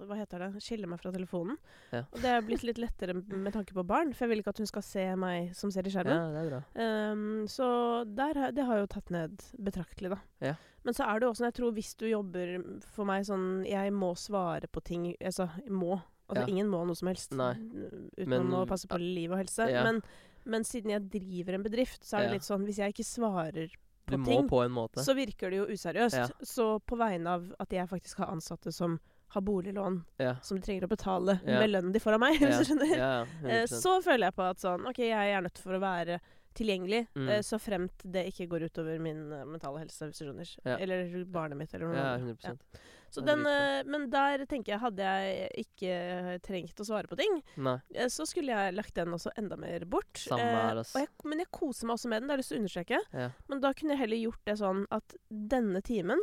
Hva heter det? Skille meg fra telefonen. Ja. Og det er blitt litt lettere med tanke på barn, for jeg vil ikke at hun skal se meg som ser i Ja, skjermen. det er bra. Ehm, så der, det har jo tatt ned betraktelig, da. Ja. Men så er det jo også, jeg tror hvis du jobber for meg sånn Jeg må svare på ting Altså, må. Altså, Ja. ingen må noe som helst Nei. uten Men- å passe på liv og helse. Ja. Men, men siden jeg driver en bedrift, så er det Ja. litt sånn Hvis jeg ikke svarer på må ting, på en måte. så virker det jo useriøst. Ja. Så på vegne av at jeg faktisk har ansatte som har boliglån ja. som de trenger å betale Ja. med lønnen de får av meg, Ja. hvis du skjønner. Eh, 100%. så føler jeg på at sånn OK, jeg er nødt for å være tilgjengelig, Mm. eh, så fremt det ikke går utover min eh, mentale helse, hvis du skjønner. Eller barnet mitt, eller noe. Ja, annet. 100 Så Det er den, eh, men der tenker jeg, hadde jeg ikke trengt å svare på ting, Nei. eh, så skulle jeg lagt den også enda mer bort. Samme Eh, her, altså. jeg, men jeg koser meg også med den, det har jeg lyst til å understreke. Ja. Men da kunne jeg heller gjort det sånn at denne timen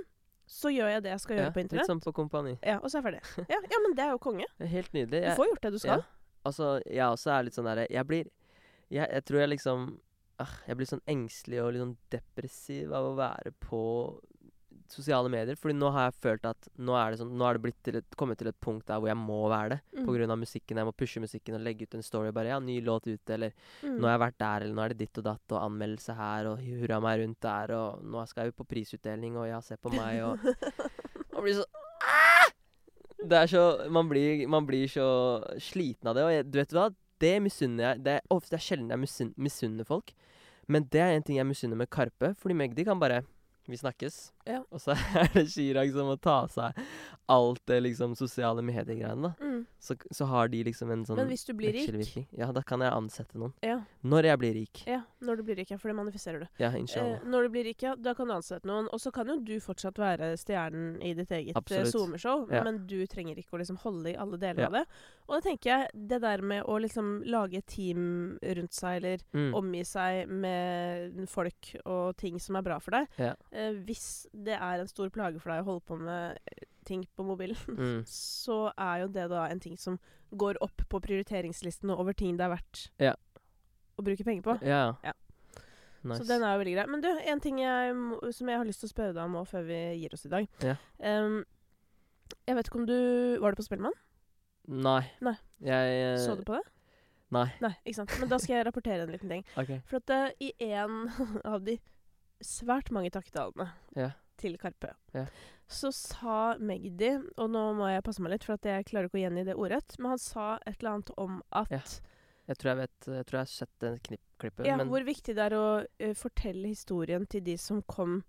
så gjør jeg det jeg skal gjøre Ja, på litt sånn som på kompani. Ja, og så er jeg ferdig. Ja, ja, men det er jo konge. Helt nydelig. Du får gjort det du skal. Ja. Altså, jeg også er litt sånn derre Jeg blir jeg, jeg tror jeg liksom ah, Jeg blir sånn engstelig og litt sånn depressiv av å være på sosiale medier. Fordi nå har jeg følt at nå er det, sånn, nå er det til et, kommet til et punkt der hvor jeg må være det. Mm. Av musikken. Jeg må pushe musikken og legge ut en story. Bare ja, ny låt ute, eller Mm. nå har jeg vært der, eller nå er det ditt og datt, og anmeldelse her, og hurra meg rundt der, og nå skal jeg jo på prisutdeling, og ja, se på meg, og Man blir så ah! Det er så Man blir, man blir så sliten av det, og jeg, du vet hva? Det misunner jeg. Det er ofte det er sjelden jeg misun- misunner folk, men det er en ting jeg misunner med Karpe, fordi Magdi kan bare Vi snakkes. Ja. Og så er det Chirag som må ta seg alt det liksom sosiale mediegreiene, da. Mm. Så, så har de liksom en sånn Men hvis du blir rik. Ja, da kan jeg ansette noen. ja, Når jeg blir rik. ja, når du blir rik, ja, for det manifesterer du. Ja, Eh, når du blir rik, ja, da kan du ansette noen. Og så kan jo du fortsatt være stjernen i ditt eget eh, SoMe-show, Ja. men du trenger ikke å liksom holde i alle deler Ja. av det. Og da tenker jeg, det der med å liksom lage team rundt seg, eller Mm. omgi seg med folk og ting som er bra for deg Ja. eh, Hvis det er en stor plage for deg å holde på med eh, ting på mobilen, Mm. så er jo det da en ting som går opp på prioriteringslisten over ting det er verdt Ja. å bruke penger på. Ja. Ja. Nice. Så den er jo veldig grei. Men du, en ting jeg, som jeg har lyst til å spørre deg om før vi gir oss i dag. Ja. Um, jeg vet ikke om du Var du på Spellemann? Nei. Nei. Jeg eh, Så du på det? Nei. Nei, ikke sant. Men da skal jeg rapportere en liten ting. okay. For at uh, i en av de svært mange takketalene Ja. til Karpe, Ja. så sa Magdi Og nå må jeg passe meg litt, for jeg klarer ikke å gjengi det ordrett, men han sa et eller annet om at Ja. Jeg tror jeg vet Jeg tror jeg har sett den klippet, Ja, hvor viktig det er å uh, fortelle historien til de som kom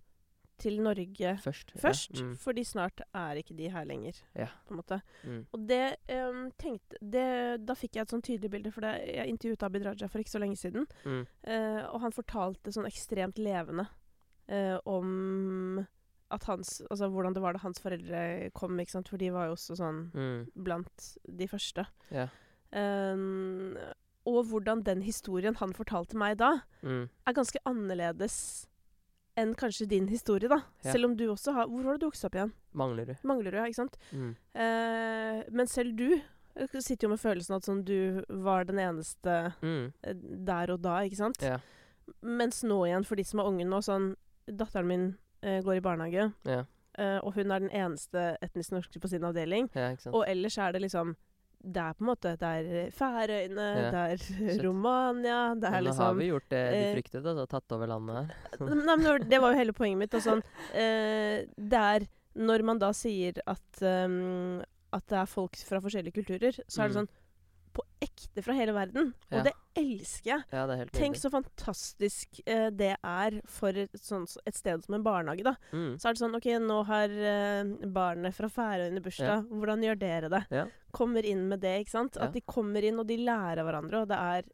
til Norge først. først. Ja. Mm. Fordi snart er ikke de her lenger, Ja. på en måte. Mm. Og det um, tenkte det, Da fikk jeg et sånn tydelig bilde, for det, jeg intervjuet Abid Raja for ikke så lenge siden. Mm. Uh, og han fortalte sånn ekstremt levende om at hans, altså hvordan det var da hans foreldre kom, ikke sant? for de var jo også sånn Mm. blant de første. Yeah. Um, og hvordan den historien han fortalte meg da, Mm. er ganske annerledes enn kanskje din historie, da. Yeah. Selv om du også har Hvor var det du vokste opp igjen? Manglerud. Manglerud, ja, ikke sant? Mm. Uh, men selv du eh, sitter jo med følelsen at sånn du var den eneste Mm. eh, der og da, ikke sant? Yeah. Mens nå igjen, for de som er unge nå, sånn Datteren min eh, går i barnehage, Ja. eh, og hun er den eneste etnisk norske på sin avdeling. ja. Og ellers er det liksom Det er på en måte Det er Færøyene, Ja. det er Shit. Romania, det er liksom nå har vi gjort det de eh, fryktet, altså. Tatt over landet her. Nei, men det var- jo hele poenget mitt. Og sånn, eh, det er når man da sier at, um, at det er folk fra forskjellige kulturer, så er det Mm. sånn på ekte fra hele verden. Ja. Og det elsker jeg. Ja, det helt Tenk så fantastisk eh, det er for et, sånn, et sted som en barnehage, da. Mm. Så er det sånn OK, nå har eh, barnet fra Færøyene bursdag. Hvordan gjør dere det? Ja. Kommer inn med det, ikke sant? Ja. At de kommer inn, og de lærer av hverandre, og det er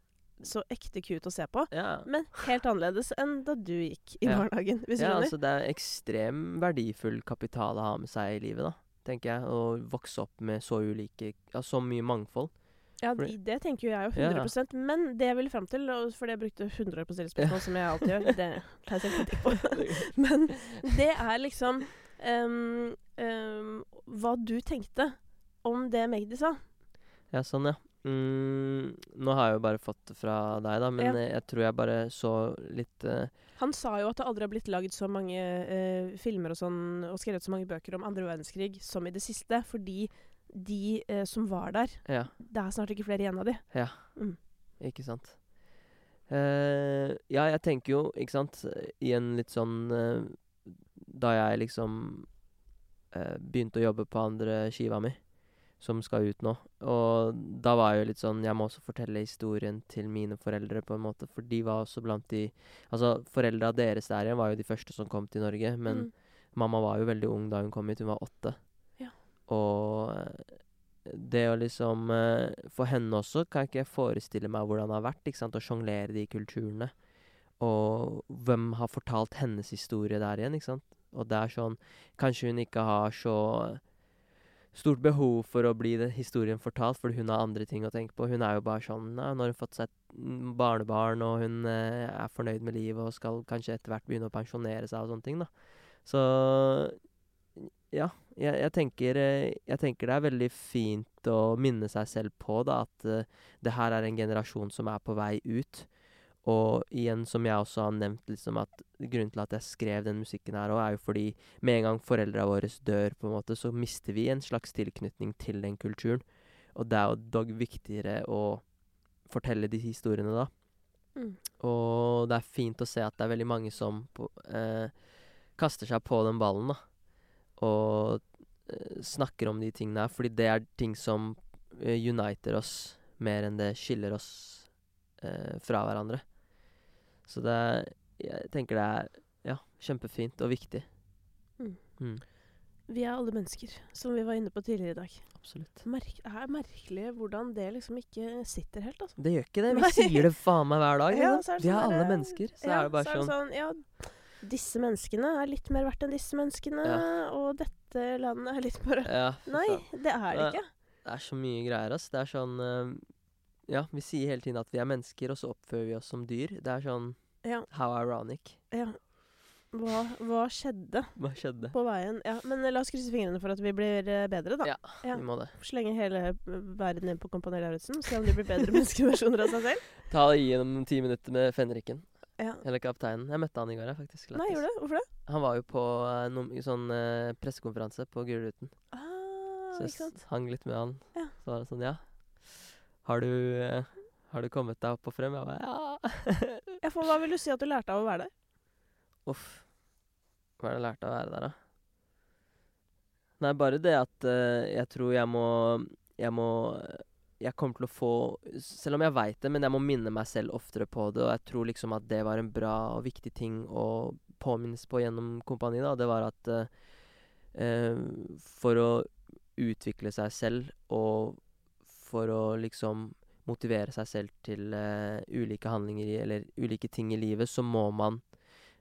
så ekte cute å se på. Ja. Men helt annerledes enn da du gikk i Ja. barnehagen, hvis du ja, skjønner. altså det er ekstrem verdifull kapital å ha med seg i livet, da. Tenker jeg. Å vokse opp med så ulike Ja, så mye mangfold. Ja, det, det tenker jo jeg jo Ja. 100 Men det jeg ville fram til, fordi jeg brukte 100 på å stille spørsmål, som jeg alltid gjør, det tar jeg selvkritikk på. Men det er liksom um, um, hva du tenkte om det Magdi sa. Ja, sånn, ja. Mm, nå har jeg jo bare fått det fra deg, da, men Ja. jeg tror jeg bare så litt uh, Han sa jo at det aldri har blitt lagd så mange uh, filmer og sånn, og skrevet så mange bøker om andre verdenskrig som i det siste, fordi de eh, som var der Ja, Det er snart ikke flere igjen av de. Ja, ikke sant. Uh, ja, jeg tenker jo, ikke sant, i en litt sånn uh, Da jeg liksom uh, begynte å jobbe på andre skiva mi, som skal ut nå, og da var jeg jo litt sånn Jeg må også fortelle historien til mine foreldre, på en måte, for de var også blant de Altså, foreldra deres der igjen var jo de første som kom til Norge, men Mm. Mamma var jo veldig ung da hun kom hit, hun var åtte. Og det å liksom eh, For henne også kan jeg ikke forestille meg hvordan det har vært ikke sant, å sjonglere de kulturene. Og hvem har fortalt hennes historie der igjen, ikke sant. Og det er sånn Kanskje hun ikke har så stort behov for å bli den historien fortalt, fordi hun har andre ting å tenke på. Hun er jo bare sånn ja, nå har hun fått seg et barnebarn, og hun eh, er fornøyd med livet og skal kanskje etter hvert begynne å pensjonere seg og sånne ting, da. Så ja, jeg, jeg, tenker, eh, jeg tenker det er veldig fint å minne seg selv på da, at eh, det her er en generasjon som er på vei ut. Og igjen, som jeg også har nevnt, liksom at grunnen til at jeg skrev den musikken her òg, er jo fordi med en gang foreldra våre dør, på en måte, så mister vi en slags tilknytning til den kulturen. Og det er jo dog viktigere å fortelle de historiene da. Mm. Og det er fint å se at det er veldig mange som på, eh, kaster seg på den ballen, da. Og eh, snakker om de tingene her, fordi det er ting som eh, uniter oss mer enn det skiller oss eh, fra hverandre. Så det er Jeg tenker det er ja, kjempefint og viktig. Mm. Vi er alle mennesker, som vi var inne på tidligere i dag. Absolutt. Merk, det er merkelig hvordan det liksom ikke sitter helt, altså. Det gjør ikke det. Vi Nei. sier det faen meg hver dag. Ja, liksom. er det vi er sånn alle mennesker. Så ja, er det bare så er det sånn sånn Ja, disse menneskene er litt mer verdt enn disse menneskene, Ja. og dette landet er litt bare Ja, Nei, det er det ikke. Det er så mye greier, ass. Det er sånn eh, Ja, vi sier hele tiden at vi er mennesker, og så oppfører vi oss som dyr. Det er sånn Ja. How ironic. ja. Hva, hva skjedde Hva skjedde? på veien? Ja, men la oss krysse fingrene for at vi blir eh, bedre, da. Ja. Ja. Vi må det. Slenge hele verden inn på Kompani Lauritzen. Se om de blir bedre menneskeversjoner av seg selv. Ta det gjennom ti minutter med fenriken. Ja. Eller kapteinen. Jeg møtte han i går, jeg, faktisk. Nei, gjorde du? Hvorfor det? Han var jo på eh, noen, sånn eh, pressekonferanse på Gulruten. Ah, Så jeg ikke sant? hang litt med han. Ja. Så var det sånn, ja. Har du, eh, har du kommet deg opp og frem? Jeg bare, ja. Ja, for hva vil du si at du lærte av å være der? Uff. Hva er det jeg lærte av å være der, da? Nei, bare det at eh, jeg tror jeg må Jeg må Jeg kommer til å få Selv om jeg veit det, men jeg må minne meg selv oftere på det. Og jeg tror liksom at det var en bra og viktig ting å påminnes på gjennom Kompani. da, Det var at eh, eh, for å utvikle seg selv og for å liksom motivere seg selv til eh, ulike handlinger eller ulike ting i livet, så må man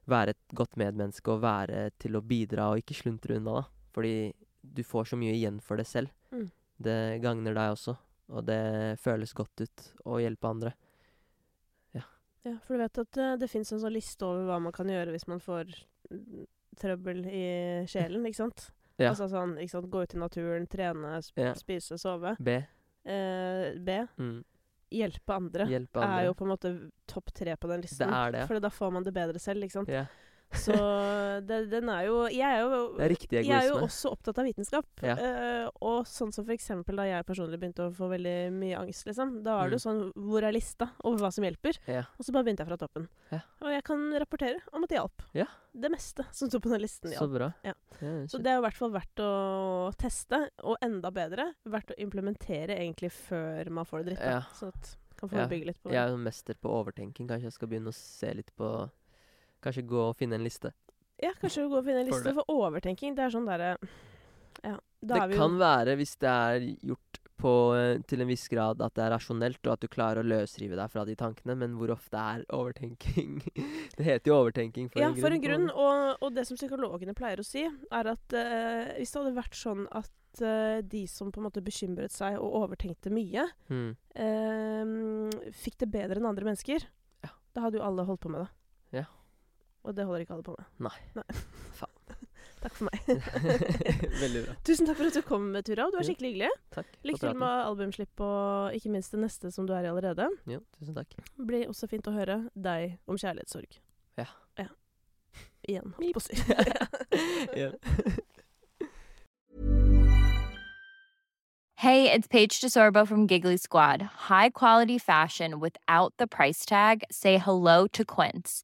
være et godt medmenneske og være til å bidra og ikke sluntre unna, da. Fordi du får så mye igjen for det selv. Mm. Det gagner deg også, og det føles godt ut å hjelpe andre. Ja, for du vet at eh, det fins en sånn liste over hva man kan gjøre hvis man får mm, trøbbel i sjelen, ikke sant? Ja. Altså sånn, ikke sant, gå ut i naturen, trene, sp Ja. spise, sove. B. Eh, B. Mm. Hjelpe andre. Hjelpe andre. Er jo på en måte topp tre på den listen. Det er det, ja. For da får man det bedre selv, ikke sant. Ja. Så det, den er jo Jeg er jo Det er riktig Jeg er jo også opptatt av vitenskap. Ja. Uh, og sånn som for eksempel da jeg personlig begynte å få veldig mye angst, liksom. Da er det jo Mm. sånn Hvor er lista over hva som hjelper? Ja. Og så bare begynte jeg fra toppen. Ja. Og jeg kan rapportere om at det hjalp. Ja. Det meste som sto på den listen, Så hjalp. bra. Ja. Ja, Så det er i hvert fall verdt å teste, og enda bedre verdt å implementere egentlig før man får det dritt. Ja. Sånn at kan Ja. forebygge litt på Jeg er jo mester på overtenking. Kanskje jeg skal begynne å se litt på Kanskje gå og finne en liste. Ja, kanskje gå og finne en liste For, for overtenking. Det er sånn derre Ja, da det er vi kan jo være, hvis det er gjort på, eh, til en viss grad, at det er rasjonelt, og at du klarer å løsrive deg fra de tankene, men hvor ofte er overtenking Det heter jo overtenking for Ja, en grunn. Ja, for en grunn. Og, og det som psykologene pleier å si, er at uh, hvis det hadde vært sånn at eh, de som på en måte bekymret seg og overtenkte mye, Mm. eh, fikk det bedre enn andre mennesker, Ja. da hadde jo alle holdt på med det. Ja. Og det holder ikke alle på med. Nei. Faen. Takk for meg. Veldig bra. Tusen takk for at du kom, Tura. Du var skikkelig hyggelig. Takk. Lykke til med albumslipp og ikke minst det neste som du er i allerede. Jo, tusen takk. Det blir også fint å høre deg om kjærlighetssorg. Ja. ja. Igjen, holdt på å si. Hey, it's Paige DeSorbo from Giggly Squad. High quality fashion without the price tag. Say hello to Quince.